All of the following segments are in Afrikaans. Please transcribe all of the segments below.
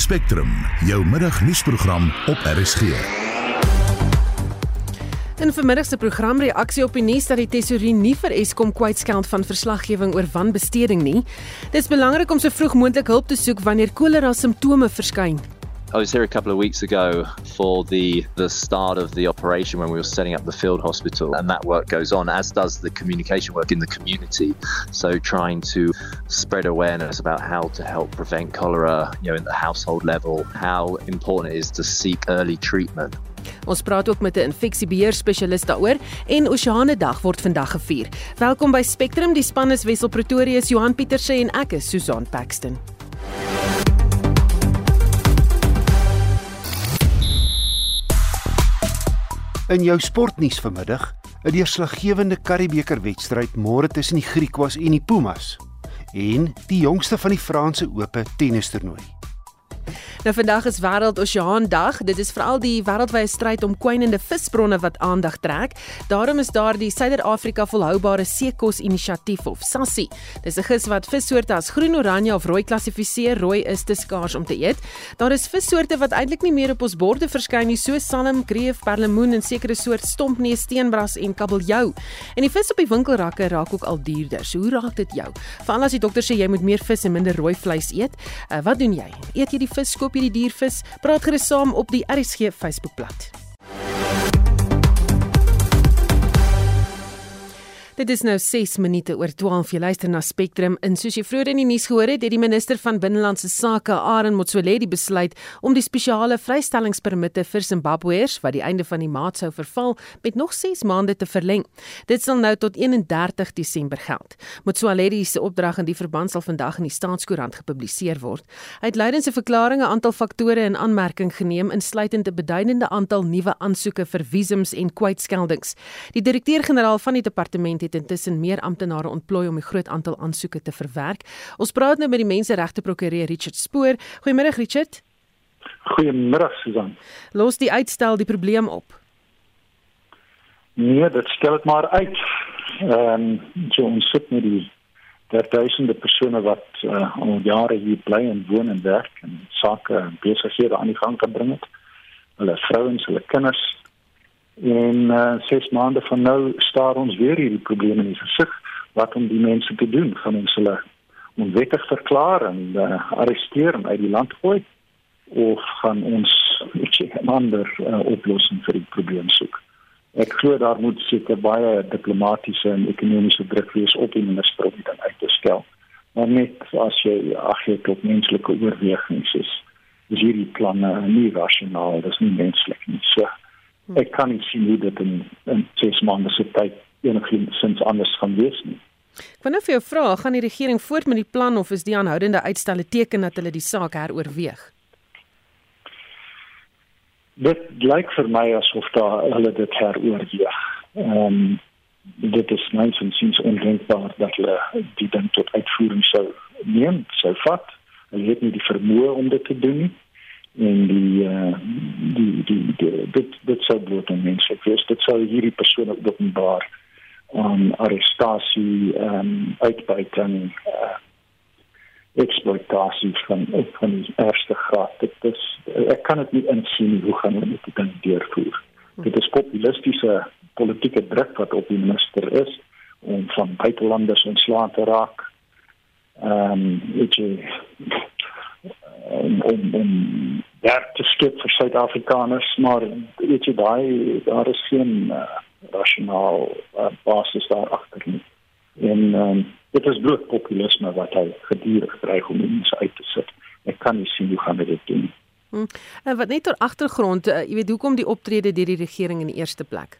Spectrum, jou middagnuusprogram op RSG. In vermiddag se program reaksie op die nuus dat die tesourier nie vir Eskom kwytskeld van verslaggewing oor wanbesteding nie. Dit is belangrik om so vroeg moontlik hulp te soek wanneer kolera simptome verskyn. I was here a couple of weeks ago for the the start of the operation when we were setting up the field hospital and that work goes on as does the communication work in the community so trying to spread awareness about how to help prevent cholera you know in the household level how important it is to seek early treatment Ons praat ook met 'n infeksiebeheer spesialis daaroor en Oseane Dag word vandag gevier. Welkom by Spectrum, die span is Wessel Pretorius, Johan Pieterse en ek is Susan Paxton. In jou sportnuus vanmiddag, 'n deurslaggewende Karibeker wedstryd môre tussen die Griekwas en die Pumas en die jongste van die Franse Ope tennistoernooi. Nou vandag is Wêreld Oseaan Dag. Dit is veral die wêreldwye stryd om kwynende visbronne wat aandag trek. Daarom is daar die Suider-Afrika Volhoubare Seekos Inisiatief of SASSI. Dis 'n gis wat vissoorte as groen, oranje of rooi klassifiseer. Rooi is te skaars om te eet. Daar is vissoorte wat eintlik nie meer op ons borde verskyn nie, so salm, kreef, perlemoen en sekere soort stompneus, steenbras en kabeljou. En die vis op die winkelrakke raak ook al duurder. So hoe raak dit jou? Veral as die dokter sê jy moet meer vis en minder rooi vleis eet. Uh, wat doen jy? Eet jy die vis? Koop jy die diervis? Praat gerus saam op die RSG Facebookblad. Dit is nou 6 minute oor 12. Jy luister na Spectrum. In soos jy vroeër in die nuus gehoor het, het die minister van Binnelandse Sake, Aaron Motsoaledi, besluit om die spesiale vrystellingspermitte vir Zimbabweërs wat die einde van die maand sou verval, met nog 6 maande te verleng. Dit sal nou tot 31 Desember geld. Motsoaledi se opdrag in die verband sal vandag in die Staatskoerant gepubliseer word. Hy het leidens 'n verklaring 'n aantal faktore in aanmerking geneem, insluitend 'n beduidende aantal nuwe aansoeke vir visums en kwytskeldings. Die direkteur-generaal van die departement het intussen meer amptenare ontplooi om die groot aantal aansoeke te verwerk. Ons praat nou met die menseregte prokureur Richard Spoor. Goeiemôre Richard. Goeiemôre Susan. Los die uitstel die probleem op. Nee, dit stel dit maar uit. Ehm um, so ons sit met die daar duisende persone wat uh, al jare hier bly en woon en werk en sake en besighede aan die gang kan bring het. Hulle vrouens, hulle kinders en uh, ses maande van nou staar ons weer hierdie probleme in die gesig wat om die mense te doen gaan ons hulle onwettig verklaar en uh, arresteer en uit die land gooi of gaan ons 'n ander uh, oplossing vir die probleem soek ek glo daar moet seker baie diplomatisiese en ekonomiese druk wees op die minister om dit uit te stel. Maar net as jy ag jy tot menslike oorwegings is, is hierdie planne nie rasionaal, dis nie menslik nie. So ek kan nie sien hoe dit in in ses maande se tyd enigiets anders gaan wees nie. Ek wou nou vir jou vra, gaan die regering voort met die plan of is die aanhoudende uitstel 'n teken dat hulle die saak heroorweeg? dit lyk vir my asof daar hulle dit heroorweeg. Ehm um, dit is mens en sins ondenkbaar dat hulle die ding tot uitvoering sou neem, sou vat. Hulle het nie die vermoë om dit te doen nie. En die uh, die, die die dit dit sou bloot en menslik wees. Dit sou hierdie persone openbaar aan arrestasie ehm um, uitbuiting uh, eksploitasie van van die eerste graad. Dit is ek kan dit nie insien hoe gaan hulle dit dan deurvoer. Dit is populistiese politieke druk wat op die minister is om van buitelanders ontslae te raak. Ehm um, weet jy om om werk te skep vir Suid-Afrikaners, maar weet jy daai daar is geen uh, rasionaal uh, basis daar agter nie. En um, dit is bloot populisme wat hy gedurig dreig om mense uit te sit. Ek kan nie sien hoe gaan dit doen. Hmm. En wat net ter agtergrond, uh, jy weet hoekom die optrede deur die regering in die eerste plek?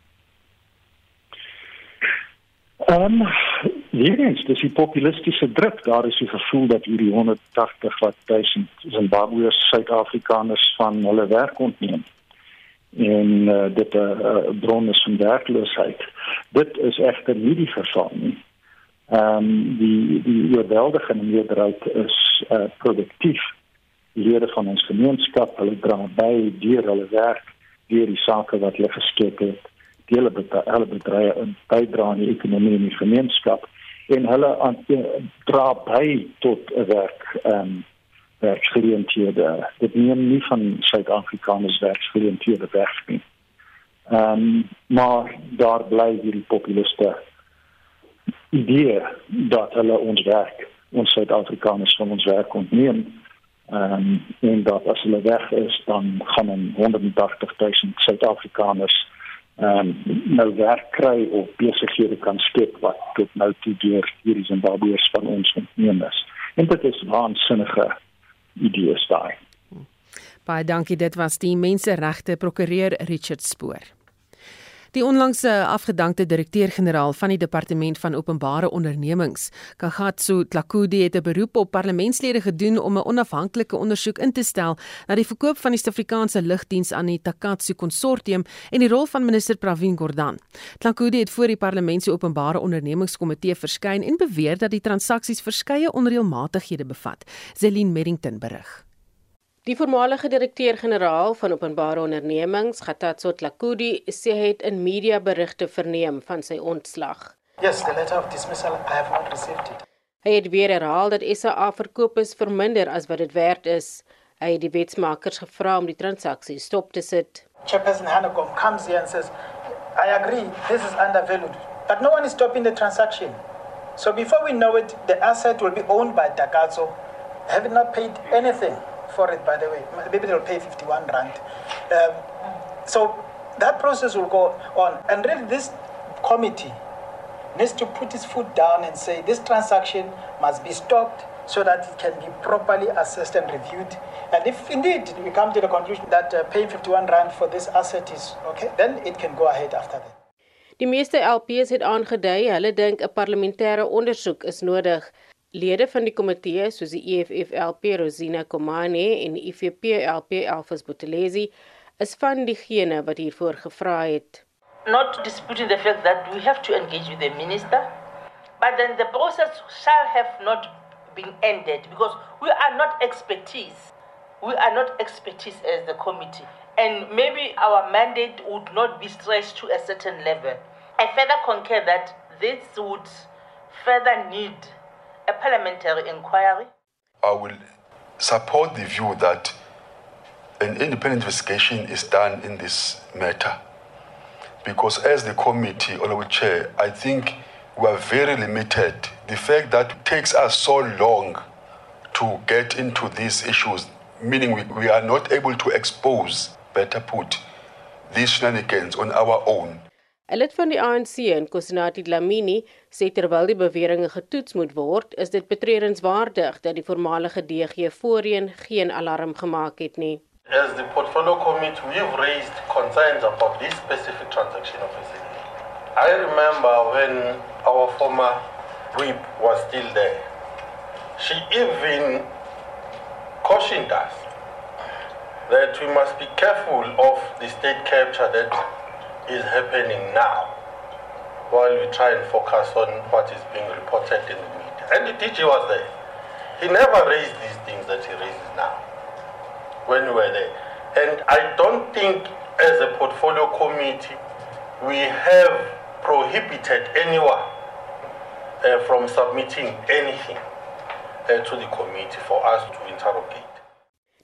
Ehm um, hierens, dis die populistiese druk. Daar is die gevoel dat hierdie 180 wat duisend Zimbabweërs Suid-Afrikaners van hulle werk ontneem en uh, dit 'n uh, uh, bron is van werkloosheid. Dit is egter nie die geval nie. Ehm um, die die oorweldigende meerderheid is uh, produktief. Die lede van ons gemeenskap, hulle dra by deur hulle werk, deur die sake wat hulle geskep het, hulle bedrywe in bydra aan die ekonomie en die gemeenskap en hulle aan, dra by tot 'n werk ehm um, werksgeleenthede. Dit neem nie van Suid-Afrikaners werksgeleenthede weg nie. Ehm um, maar daar bly hierdie populiste idee dat hulle ons werk, ons Suid-Afrikaners van ons werk ontneem. Ehm um, en dat as hulle weg is, dan gaan 180 000 Suid-Afrikaners ehm um, nou werk kry of besighede kan skep wat tot nou toe deur hierdie Zimbabweërs van ons ontneem is. En dit is waansinnige idees daai. Baie dankie dit was die menseregte prokureur Richard Spoor. Die onlangse afgedankte direkteur-generaal van die Departement van Openbare Ondernemings, Kagatso Tlakudi het 'n beroep op parlementslede gedoen om 'n onafhanklike ondersoek in te stel na die verkoop van die Suid-Afrikaanse lugdiens aan die Takatsu Konsortium en die rol van minister Pravin Gordhan. Tlakudi het voor die Parlement se Openbare Ondernemingskomitee verskyn en beweer dat die transaksies verskeie onreëlmatighede bevat. Zelin Merrington berig. Die voormalige direkteur-generaal van Openbare Ondernemings, Gatatso Tlakudi, sê hy het in mediaberigte verneem van sy ontslag. Yes, the letter of dismissal I have not received it. Hy het weer herhaal dat SA verkoop is verminder as wat dit werd is. Hy het die wetsmakers gevra om die transaksie stop te sit. Chairperson Hanekom comes here and says, "I agree, this is undervalued, but no one is stopping the transaction." So before we know it, the asset will be owned by Takatso, having not paid anything for it, by the way. Maybe they'll pay 51 rand. Um, so that process will go on. And really, this committee needs to put its foot down and say this transaction must be stopped so that it can be properly assessed and reviewed. And if indeed we come to the conclusion that uh, paying 51 rand for this asset is okay, then it can go ahead after that. Die meeste LPs het aangedui hulle dink 'n parlementêre ondersoek is nodig Lede van die komitee soos die EFF-LP Rosina Komane en die IFP-LP Alfas Bothelezi is van diegene wat hiervoor gevra het. Not disputing the fact that we have to engage with the minister, but then the process shall have not been ended because we are not expertise. We are not expertise as the committee. And maybe our mandate would not be stretched to a certain level. I further concur that this would further need a parliamentary inquiry? I will support the view that an independent investigation is done in this matter. Because as the committee, Honorable Chair, I think we are very limited. The fact that it takes us so long to get into these issues, meaning we, we are not able to expose, better put, these shenanigans on our own. Lid van die ANC in Kosinati Dlamini sê terwyl die beweringe getoets moet word, is dit betreurenswaardig dat die voormalige DG voorheen geen alarm gemaak het nie. As the portfolio committee, we've raised concerns about this specific transaction of SA. I remember when our former whip was still there. She even cautioned us that we must be careful of the state capture that is happening now while we try and focus on what is being reported in the media. And the DG was there. He never raised these things that he raises now when we were there. And I don't think as a portfolio committee we have prohibited anyone uh, from submitting anything uh, to the committee for us to interrogate.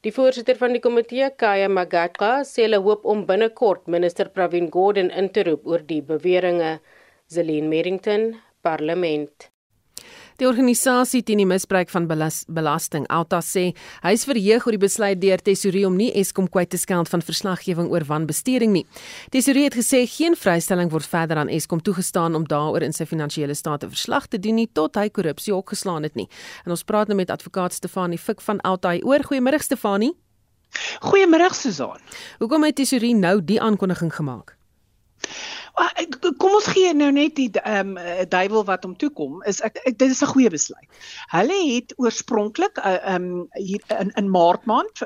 Die voorsitter van die komitee, Kaya Magatka, sê hulle hoop om binnekort minister Pravin Gordhan in te roep oor die beweringe. Zelin Merrington, Parlement. Die organisasie teen die misbruik van belas belasting, Alta sê, hy is verheug oor die besluit deur Tesorie om nie Eskom kwyt te skeld van verslaggewing oor wanbesteding nie. Tesorie het gesê geen vrystelling word verder aan Eskom toegestaan om daaroor in sy finansiële state verslag te doen nie tot hy korrupsie opgeslaan het nie. En ons praat nou met advokaat Stefanie Fik van Alta. Oor goeiemôre Stefanie. Goeiemôre Susan. Hoekom het Tesorie nou die aankondiging gemaak? Kom ons gee nou net die ehm um, duiwel wat hom toe kom is ek, ek dit is 'n goeie besluit. Hulle het oorspronklik eh, ehm uh, um, hier in in Maart maand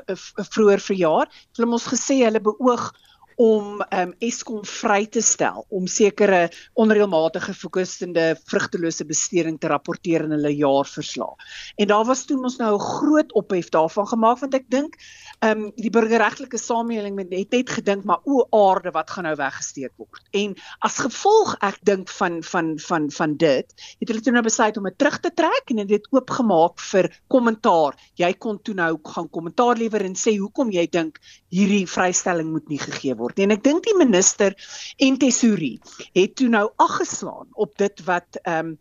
vroeër verjaar, hulle het ons gesê hulle beoog om um, Eskom vry te stel om sekere onreëlmatige fokusende vrugtelose besteding te rapporteer in hulle jaarverslag. En daar was toe ons nou 'n groot ophef daarvan gemaak want ek dink ehm um, die burgerregtelike samelewing het net gedink maar o aarde wat gaan nou weggesteek word. En as gevolg ek dink van van van van dit het hulle toe nou besluit om dit terug te trek en dit oopgemaak vir kommentaar. Jy kon toe nou gaan kommentaar lewer en sê hoekom jy dink hierdie vrystelling moet nie gegee word nie. En ek dink die minister en tesourie het toe nou aggeslaan op dit wat ehm um,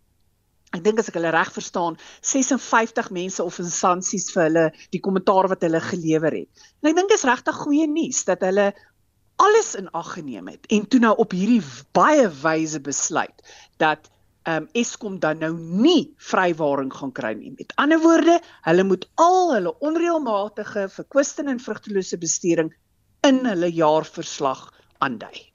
ek dink as ek hulle reg verstaan 56 mense of instansies vir hulle die kommentaar wat hulle gelewer het. En ek dink dit is regtig goeie nuus dat hulle alles in ag geneem het en toe nou op hierdie baie wyse besluit dat um, Eskom dan nou nie vrywaring gaan kry nie. Met ander woorde, hulle moet al hulle onreëlmatige verkwisting en vrugtelose besteding in hulle jaarverslag aandui.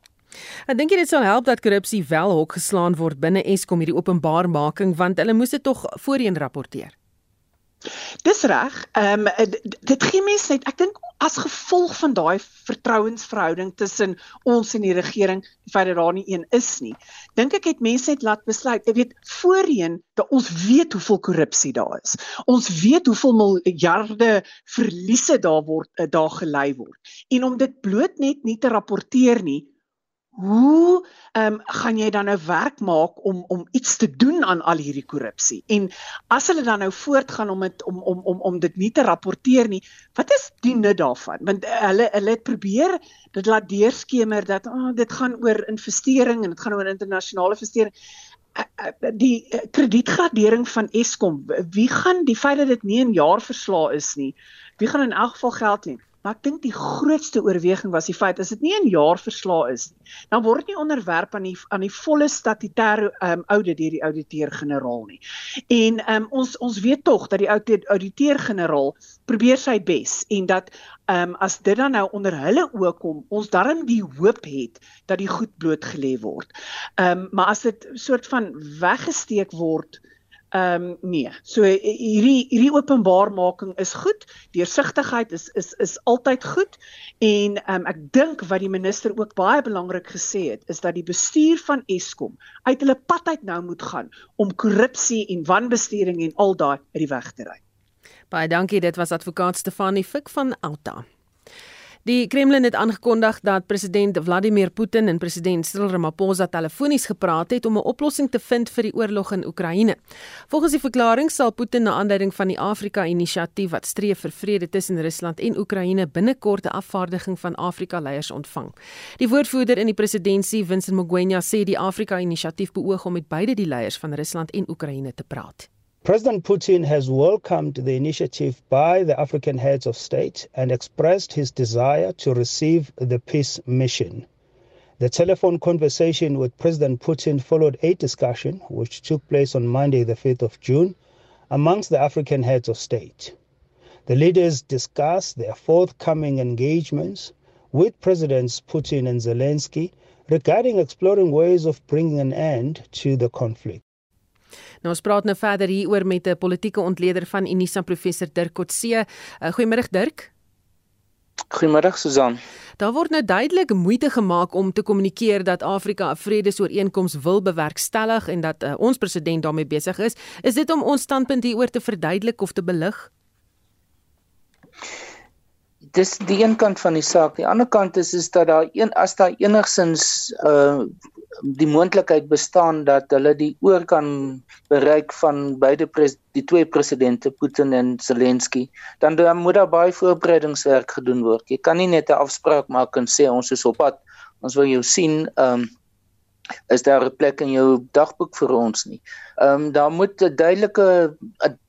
Ek dink dit sal help dat korrupsie wel hok geslaan word binne Eskom hierdie openbaarmaking want hulle moes dit tog voorheen rapporteer. Dis reg. Ehm um, dit gee mense net ek dink as gevolg van daai vertrouensverhouding tussen ons en die regering, die feit dat daar nie een is nie. Dink ek het mense net laat besluit, jy weet, voorheen dat ons weet hoeveel korrupsie daar is. Ons weet hoeveel miljarde verliese daar word eh, daar gelei word. En om dit bloot net nie te rapporteer nie, hoe ehm um, gaan jy dan nou werk maak om om iets te doen aan al hierdie korrupsie? En as hulle dan nou voortgaan om dit om om om om dit nie te rapporteer nie, wat is die nut daarvan? Want hulle hulle het probeer dit laat deurskemer dat oh, dit gaan oor investering en dit gaan oor internasionale investering eh, eh, die eh, kredietgradering van Eskom wie gaan die feit dat dit nie 'n jaarverslag is nie wie gaan in elk geval geld leen Maar ek dink die grootste oorweging was die feit as dit nie 'n jaarverslag is nie, dan word dit nie onderwerp aan die aan die volle statutêre um, audit deur die ouditeur-generaal nie. En um, ons ons weet tog dat die ouditeur-generaal probeer sy bes en dat um, as dit dan nou onder hulle oë kom, ons darm die hoop het dat die goed blootgelê word. Um, maar as dit soort van weggesteek word, Ehm um, nee. So hierdie hierdie openbaarmaking is goed. Deursigtigheid is is is altyd goed en ehm um, ek dink wat die minister ook baie belangrik gesê het is dat die bestuur van Eskom uit hulle pad uit nou moet gaan om korrupsie en wanbestuuring en al daai uit die weg te ry. Baie dankie. Dit was advokaat Stefanie Fik van Alta. Die Kremlin het aangekondig dat president Vladimir Putin en president Cyril Ramaphosa telefonies gepraat het om 'n oplossing te vind vir die oorlog in Oekraïne. Volgens die verklaring sal Putin na aanleiding van die Afrika-inisiatief wat streef vir vrede tussen Rusland en Oekraïne binnekort 'n afvaardiging van Afrika-leiers ontvang. Die woordvoerder in die presidentskap, Vincent Mogwenya, sê die Afrika-inisiatief beoog om met beide die leiers van Rusland en Oekraïne te praat. President Putin has welcomed the initiative by the African heads of state and expressed his desire to receive the peace mission. The telephone conversation with President Putin followed a discussion which took place on Monday, the 5th of June, amongst the African heads of state. The leaders discussed their forthcoming engagements with Presidents Putin and Zelensky regarding exploring ways of bringing an end to the conflict. Nou ons praat nou verder hieroor met 'n politieke ontleder van Unisa professor Dirk Kotse. Uh, Goeiemôre Dirk. Goeiemôre Susan. Daar word nou duidelik moeite gemaak om te kommunikeer dat Afrika 'n vredesooreenkoms wil bewerkstellig en dat uh, ons president daarmee besig is. Is dit om ons standpunt hieroor te verduidelik of te belig? Dis die een kant van die saak. Die ander kant is is dat daar een as daar enigsins uh die moontlikheid bestaan dat hulle die oor kan bereik van beide die twee presidente Putin en Zelensky dan dan moet daar baie voorbereidingswerk gedoen word. Jy kan nie net 'n afspraak maak en sê ons is op pad. Ons wil jou sien ehm um, is daar 'n plek in jou dagboek vir ons nie. Ehm um, daar moet 'n duidelike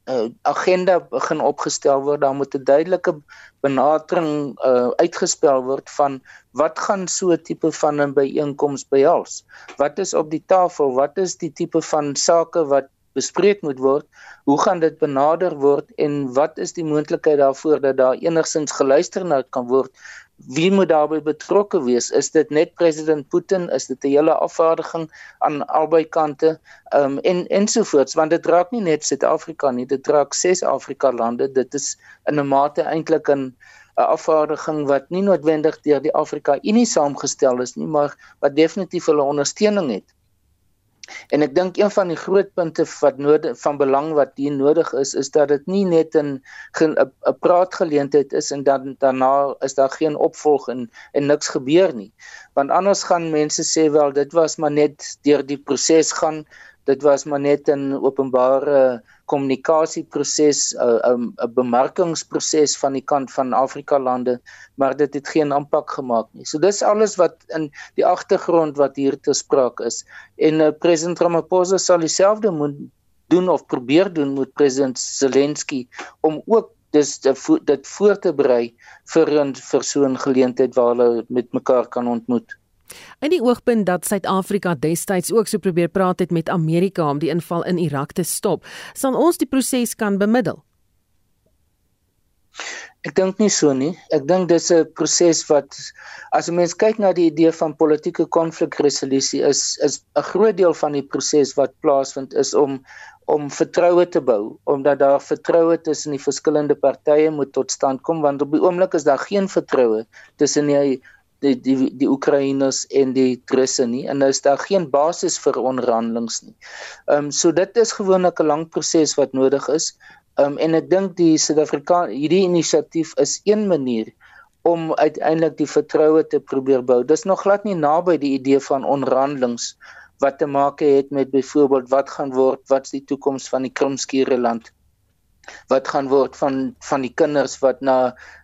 uh, agenda begin opgestel word. Daar moet 'n duidelike benadering uh, uitgespel word van wat gaan so 'n tipe van 'n byeenkoms behels? Wat is op die tafel? Wat is die tipe van sake wat bespreek moet word? Hoe gaan dit benader word en wat is die moontlikheid daarvoor dat daar enigsins geluister na kan word wie moet daarbey betrokke wees? Is dit net president Putin? Is dit 'n hele afvaardiging aan albei kante? Ehm um, en ensovoorts, want dit raak nie net Suid-Afrika nie, dit raak ses Afrika lande. Dit is in 'n mate eintlik 'n 'n afvaardiging wat nie noodwendig deur die Afrika Unie saamgestel is nie, maar wat definitief hulle ondersteuning het. En ek dink een van die groot punte wat nodig van belang wat hier nodig is is dat dit nie net 'n 'n praatgeleentheid is en dan daarna is daar geen opvolg en en niks gebeur nie. Want anders gaan mense sê wel dit was maar net deur die proses gaan dit was maar net 'n openbare kommunikasieproses 'n 'n bemarkingsproses van die kant van Afrika lande maar dit het geen impak gemaak nie. So dis alles wat in die agtergrond wat hier te sprake is. En uh, president Ramaphosa sal dieselfde moet doen of probeer doen met president Zelensky om ook dis dit voor te berei vir 'n vir so 'n geleentheid waar hulle met mekaar kan ontmoet. In die oogpunt dat Suid-Afrika destyds ook so probeer praat het met Amerika om die inval in Irak te stop, sal ons die proses kan bemiddel. Ek dink nie so nie. Ek dink dis 'n proses wat as 'n mens kyk na die idee van politieke konflikresolusie is is 'n groot deel van die proses wat plaasvind is om om vertroue te bou, omdat daar vertroue tussen die verskillende partye moet tot stand kom want op die oomblik is daar geen vertroue tussen die die die die Oekraïners en die Russe nie en nou is daar geen basis vir onderhandelinge nie. Ehm um, so dit is gewoonlik 'n lang proses wat nodig is. Ehm um, en ek dink die Suid-Afrika hierdie inisiatief is een manier om uiteindelik die vertroue te probeer bou. Dis nog glad nie naby die idee van onderhandelinge wat te maak het met byvoorbeeld wat gaan word, wat's die toekoms van die Krimskiereiland land wat gaan word van van die kinders wat na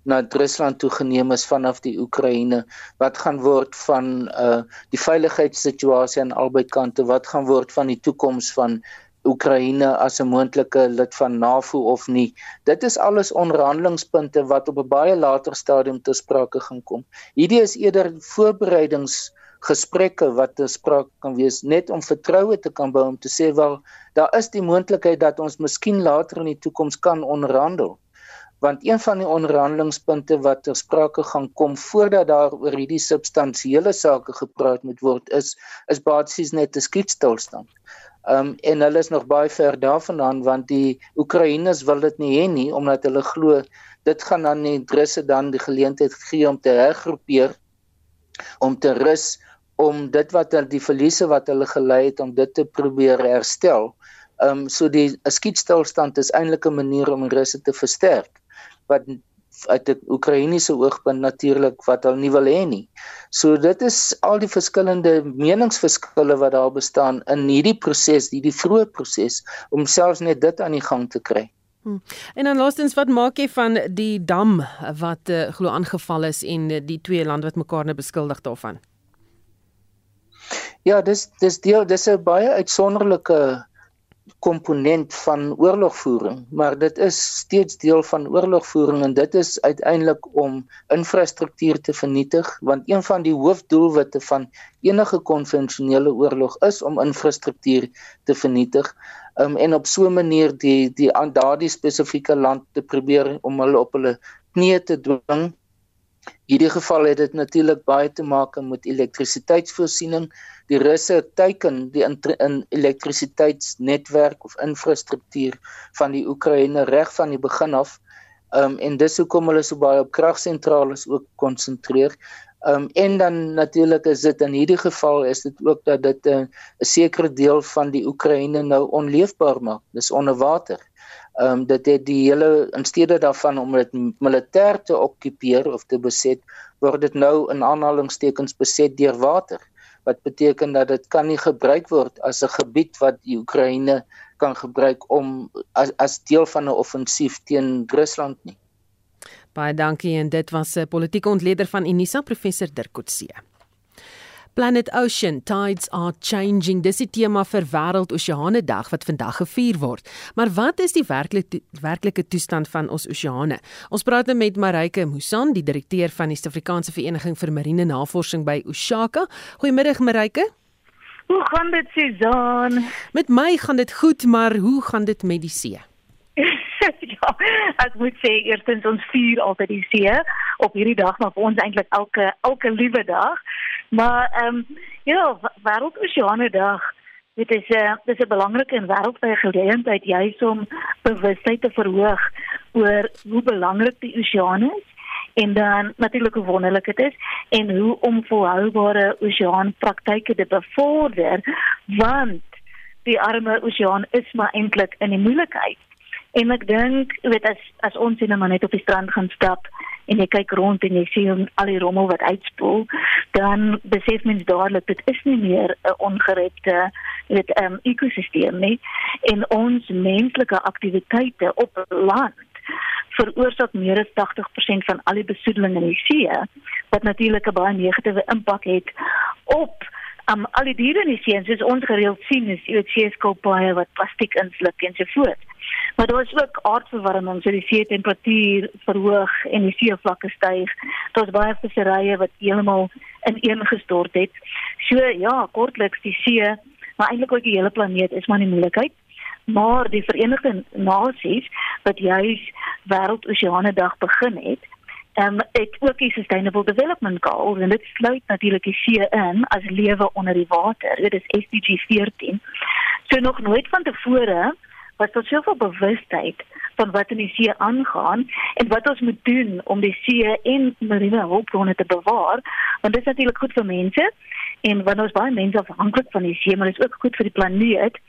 na Rusland toe geneem is vanaf die Oekraïne? Wat gaan word van uh die veiligheidssituasie aan albei kante? Wat gaan word van die toekoms van Oekraïne as 'n moontlike lid van NAVO of nie? Dit is alles onderhandelingspunte wat op 'n baie later stadium te sprake gaan kom. Hierdie is eerder voorbereidings gesprekke wat te sprake kan wees net om vertroue te kan bou om te sê wel daar is die moontlikheid dat ons miskien later in die toekoms kan onderhandel want een van die onderhandelingspunte wat ter sprake gaan kom voordat daar oor hierdie substansiële sake gepraat moet word is is basies net 'n skietstilstand. Ehm um, en hulle is nog baie ver daarvandaan want die Oekraïners wil dit nie hê nie omdat hulle glo dit gaan dan die Russe dan die geleentheid gee om te hergroepeer om te rus om dit wat hulle die verliese wat hulle gelei het om dit te probeer herstel. Ehm um, so die skietstilstand is eintlik 'n manier om Russe te versterk wat uit 'n Oekraïense oogpunt natuurlik wat hulle nie wil hê nie. So dit is al die verskillende meningsverskille wat daar bestaan in hierdie proses, hierdie vroeë proses om selfs net dit aan die gang te kry. Hmm. En dan laastens wat maak jy van die dam wat uh, glo aangeval is en uh, die twee lande wat mekaar nou beskuldig daarvan? Ja, dis dis deel dis 'n baie uitsonderlike komponent van oorlogvoering, maar dit is steeds deel van oorlogvoering en dit is uiteindelik om infrastruktuur te vernietig want een van die hoofdoelwitte van enige konvensionele oorlog is om infrastruktuur te vernietig um, en op so 'n manier die die aan daardie spesifieke land te probeer om hulle op hulle knieë te dwing hierdie geval het dit natuurlik baie te maak met elektrisiteitsvoorsiening. Die Russe teiken die in, in elektrisiteitsnetwerk of infrastruktuur van die Oekraïne reg van die begin af. Um en dis hoekom hulle so baie op kragsentrale ook konsentreer. Um en dan natuurlik is dit in hierdie geval is dit ook dat dit 'n sekere deel van die Oekraïne nou onleefbaar maak. Dis onder water. Ehm um, dit het die hele in steede daarvan om dit militêr te okkupeer of te beset, word dit nou in aanhalingstekens beset deur water. Wat beteken dat dit kan nie gebruik word as 'n gebied wat die Oekraïne kan gebruik om as as deel van 'n offensief teen Rusland nie. Baie dankie en dit was 'n politieke ontleder van Unisa professor Dirk Coetzee. Planet Ocean Tides are changing. Dis die tema vir Wêreld Oseane Dag wat vandag gevier word. Maar wat is die werklike werklike toestand van ons oseane? Ons praat nou met Marike Musan, die direkteur van die Suid-Afrikaanse Vereniging vir Marine Navorsing by Oshaka. Goeiemiddag Marike. Hoe gaan dit, Susan? Met my gaan dit goed, maar hoe gaan dit met die see? ek moet sê eerstens ons vier altyd die see op hierdie dag, maar vir ons eintlik elke elke liewe dag. Maar ehm um, ja, wêreldoseane dag. Dit is 'n uh, dis 'n belangrike en wêreldwye geleentheid juis om bewustheid te verhoog oor hoe belangrik die oseaan is en dan natuurlik hoe wonderlik dit is en hoe om volhoubare oseaanpraktyke te bevorder want die arme oseaan is maar eintlik in die moeilikheid. En ek dink, jy weet as as ons net maar net op die strand gaan stap en jy kyk rond en jy sien al die rommel wat uitspoel, dan besef mens dadelik dit is nie meer 'n ongerepte jy weet 'n um, ekosisteem nie. En ons menslike aktiwiteite op land veroorsaak meer as 80% van al die besoedeling in die see wat natuurlik 'n baie negatiewe impak het op um, al die diere in die see soos ons gereeld sien is jy weet seeskilpaaie wat plastiek insluk en so voort. Maar daar is ook aardverwarming, so die see temperatuur verhoog en die seevlakke styg. Daar's baie visserye wat heeltemal ineengestort het. So ja, kortliks die see, maar eintlik ook die hele planeet is maar in moeilikheid maar die Verenigde Nasies wat juis wêreldoseane dag begin het ehm um, ek ook die sustainable development goals en dit sluit natuurlik die see in as lewe onder die water dit is SDG 14 so nog nooit van tevore was daar soveel bewustheid van wat in die see aangaan en wat ons moet doen om die see en marine hulpbronne te bewaar want dit is natuurlik goed vir mense en want ons baie mense afhanklik van die see maar dit is ook goed vir die planeet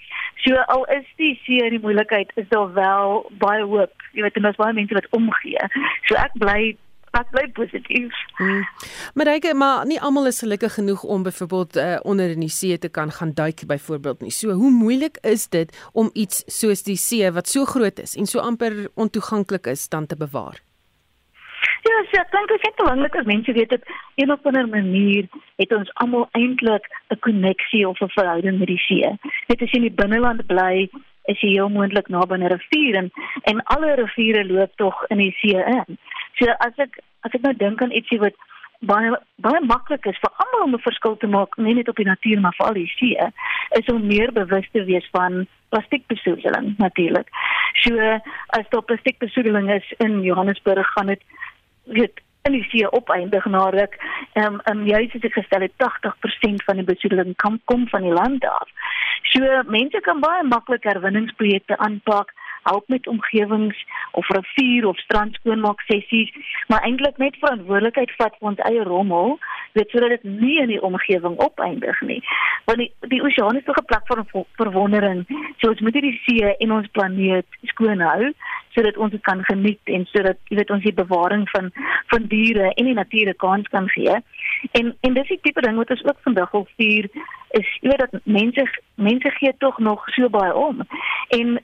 So al is die see in die moeilikheid, is daar wel baie hoop. Jy weet, en daar's baie mense wat omgee. So ek bly ek bly positief. Hmm. Maar ek maar nie almal is gelukkig genoeg om byvoorbeeld uh, onder in die see te kan gaan duik byvoorbeeld nie. So hoe moeilik is dit om iets soos die see wat so groot is en so amper ontoeganklik is dan te bewaar? Ja, so ek dink dit is belangrik dat mense weet dat een of ander manier het ons almal eintlik 'n koneksie of 'n verhouding met die see. Net as jy in die binneland bly, is jy heel moontlik naby 'n rivier en en alle riviere loop tog in die see in. So as ek as ek nou dink aan ietsie wat baie baie maklik is vir almal om 'n verskil te maak, nie net op die natuur maar vir al die see, is om meer bewus te wees van plastiekbesoedeling natuurlik. So as daar plastiekbesoedeling is in Johannesburg gaan dit weet in die see opeindig na ruk. Ehm um, um, juist as ek gestel het 80% van die besoedeling kom van die land af. So mense kan baie maklik herwinningsprojekte aanpak help met omgewings of rivier of strand skoonmaak sessies, maar eintlik net verantwoordelikheid vat vir ons eie rommel, weet sodat dit nie in die omgewing opeindig nie. Want die die oseaan is 'n plek van verwondering. So ons moet hierdie see en ons planeet skoon hou sodat ons dit kan geniet en sodat jy weet ons die bewaring van van diere en die natuur 'n kans kan gee. En en dis die tipe ding wat ons ook vandag wil vier is jy weet dat mense mense gee tog nog so baie om. En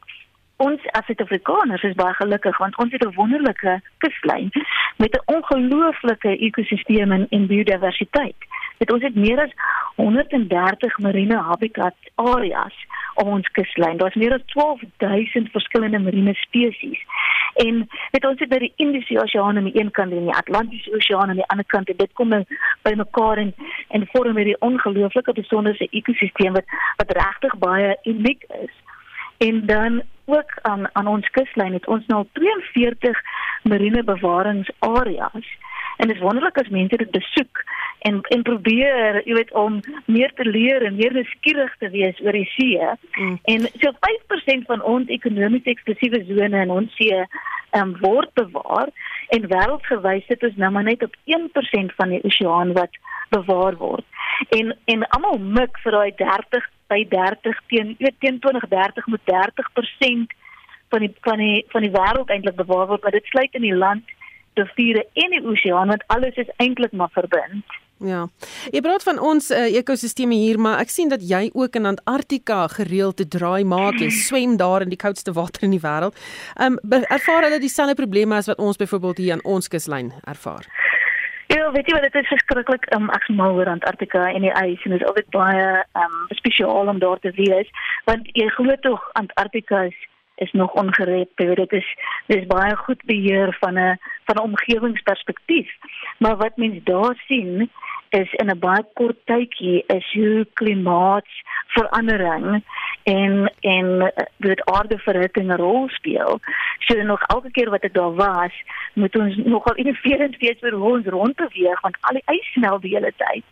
ons as Suid-Afrikaners is baie gelukkig want ons het 'n wonderlike kuslyn met 'n ongelooflike ekosisteem en, en biodiversiteit. Dit ons het meer as 130 marine habitat areas op ons kuslyn. Daar's meer as 12000 verskillende marine spesies. En dit ons het by die Indiese Oseaan aan die een kant en die Atlantiese Oseaan aan die ander kant en dit kom nou by mekaar en en vorm hierdie ongelooflike besonderse ekosisteem wat wat regtig baie uniek is. En dan ook aan aan ons kuslyn het ons nou 42 marine bewaringsareas. En dit is wonderlik as mense dit besoek en en probeer, jy weet, om meer te leer en meer nuuskierig te wees oor die see. Mm. En so 5% van ons ekonomies eksklusiewe sone in ons see um, word bewaar en wêreldgewys sit ons nou maar net op 1% van die oseaan wat bewaar word. En en almal mik vir daai 30 by 30 teen teen 2030 moet 30% van die van die van die wêreld eintlik bewaar word, maar dit sluit in die land, die riviere en die oseaan want alles is eintlik maar verbind. Ja. Jy praat van ons uh, ekosisteme hier, maar ek sien dat jy ook in Antarktika gereeld te draai maak. Jy swem daar in die koudste water in die wêreld. Ehm um, ervaar hulle dieselfde probleme as wat ons byvoorbeeld hier aan ons kuslyn ervaar? Ja, weet jy wat dit is verskriklik um, ek mal oor Antarktika en die ys en dit is altyd baie um, spesiaal om daar te wees want jy glo tog Antarktika is is nog ongereed. Dit is dis baie goed beheer van 'n van 'n omgewingsperspektief. Maar wat mense daar sien is in 'n baie kort tydjie is hoe klimaatsverandering en en dit aardeverhitting 'n rol speel. So nog elke keer wat ek daar was, moet ons nogal innoverend wees oor hoe ons rondbeweeg want al die ys smelt die hele tyd.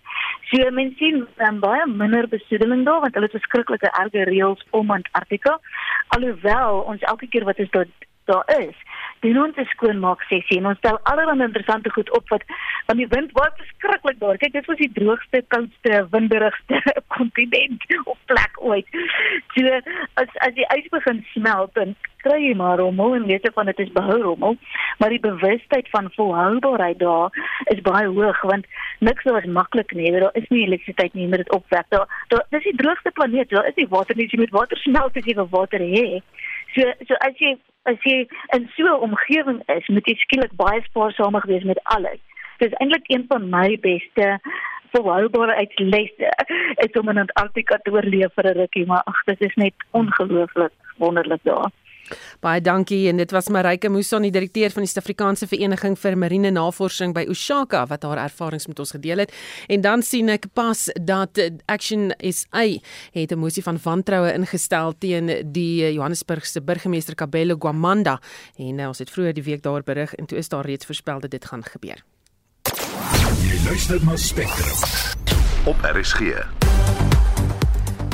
So mense sien dan baie minder besoedeling daar want hulle het verskriklike erge reëls om Antarktika. Alhoewel ons elke keer wat ons daar daar is, doen ons 'n skoonmaak sessie en ons stel allerlei interessante goed op wat want die wind was verskriklik daar. Kyk, dit was die droogste, koudste, winderigste kontinent op plek ooit. So as as die ys begin smelt en kry jy maar rommel en weet jy van dit is behou rommel, maar die bewustheid van volhoubaarheid daar is baie hoog want niks is maklik nie. Daar is nie elektrisiteit nie met dit opwek. Daar daar dis die droogste planeet. Daar is nie water nie. Jy moet water smelt as jy wil water hê. So so as jy as jy in so 'n omgewing is, moet jy skielik baie spaarsamer wees met alles. Dit is eintlik een van my beste volhoubare uitlesse is om in Antarktika te oorleef vir 'n rukkie, maar ag, dit is net ongelooflik wonderlik daar. Baie dankie en dit was Marike Muson, die direkteur van die Suid-Afrikaanse Vereniging vir Marine Navorsing by Ushaka wat haar ervarings met ons gedeel het. En dan sien ek pas dat Action SA het 'n mosie van wantroue ingestel teen die Johannesburgse burgemeester Kabelo Gwamanda en uh, ons het vroeër die week daar berig en toe is daar reeds voorspel dat dit gaan gebeur. Jy luister na Spectrum op RSG.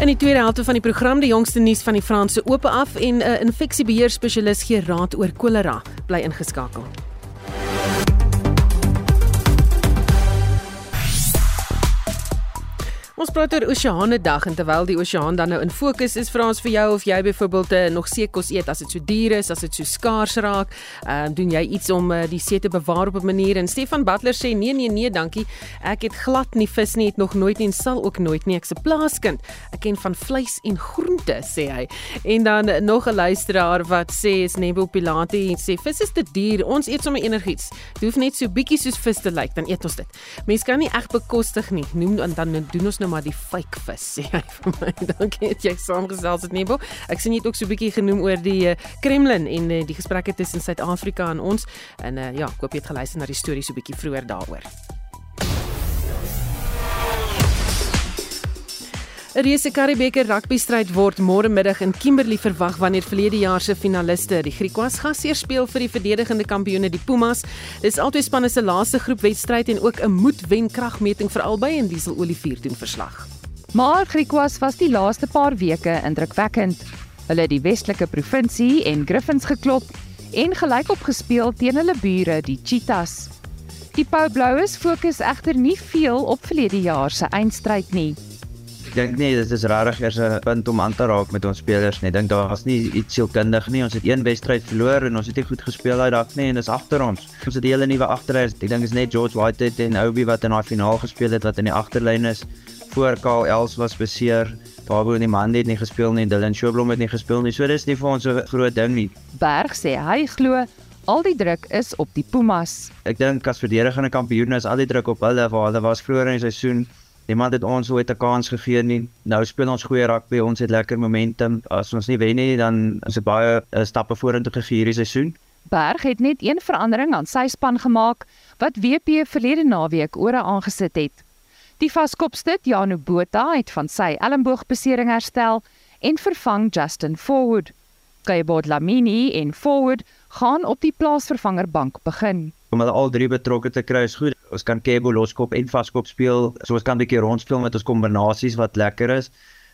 In die tweede helfte van die program die jongste nuus van die Franse oop af en 'n uh, infeksiebeheer spesialis gee raad oor kolera. Bly ingeskakel. Ons praat oor Oseane Dag en terwyl die oseaan dan nou in fokus is, vra ons vir jou of jy byvoorbeeld uh, nog seekos eet as dit so duur is, as dit so skaars raak. Ehm uh, doen jy iets om uh, die see te bewaar op 'n manier? En Stefan Butler sê nee nee nee, dankie. Ek het glad nie vis nie, het nog nooit en sal ook nooit nie. Ek's 'n plaaskind. Ek ken van vleis en groente, sê hy. En dan nog 'n luisteraar wat sê is Nebo Pilati sê vis is te duur. Ons eet sommer enigiets. Dit hoef net so bietjie soos vis te lyk, dan eet ons dit. Mense kan nie reg bekostig nie. Noem dan dan doen ons nou maar die fake vis sê hy vir my. Dankie dat jy saamgesels het Nebo. Ek sien jy het ook so 'n bietjie genoem oor die uh, Kremlin en uh, die gesprekke tussen Suid-Afrika en ons. En uh, ja, ek hoop jy het geluister na die storie so 'n bietjie vroeër daaroor. 'n Reuse Karibeker rugby stryd word môre middag in Kimberley verwag wanneer verlede jaar se finaliste, die Griekwas, gasheer speel vir die verdedigende kampioene die Pumas. Dis albei spanne se laaste groepwedstryd en ook 'n moedwen kragmeting vir albei en Diesel Olivier doen verslag. Maar Griekwas was die laaste paar weke indrukwekkend. Hulle het die Westelike provinsie en Griffins geklop en gelykop gespeel teen hulle bure, die Cheetahs. Die Pau Bloues fokus egter nie veel op verlede jaar se eindstryd nie. Ek dink nie dit is regtig eers 'n punt om aan te raak met ons spelers nie. Ek dink daar's nie iets sielkundig nie. Ons het een wedstryd verloor en ons het nie goed gespeel uit daai nie en dis agter ons. Ons het die hele nuwe agterry. Ek dink is net George Whitehead en Obi wat in daai finaal gespeel het wat in die agterlyn is. Voor Karl Els was beseer. Daarbo nie man het nie gespeel nie. Dylan Schoblom het nie gespeel nie. So dis nie vir ons 'n groot ding nie. Berg sê hy glo al die druk is op die Pumas. Ek dink as verdedigende kampioene is al die druk op hulle waar hulle was vroeër in die seisoen Niemand het ons ooit 'n kans gegee nie. Nou speel ons goeie rugby, ons het lekker momentum. As ons nie wen nie, dan is dit baie uh, stappe vorentoe gegee hierdie seisoen. Berg het net een verandering aan sy span gemaak wat WP verlede naweek ore aangesit het. Die vaskopstit Janu Botha het van sy elmboogbesering herstel en vervang Justin Forward. Kayabod Lamini en Forward gaan op die plaasvervangerbank begin. Om hulle al drie betrokke te kry is goed. Ons kan Kebo loskop en vaskop speel. So ons kan 'n bietjie rondspeel met ons kombinasies wat lekker is.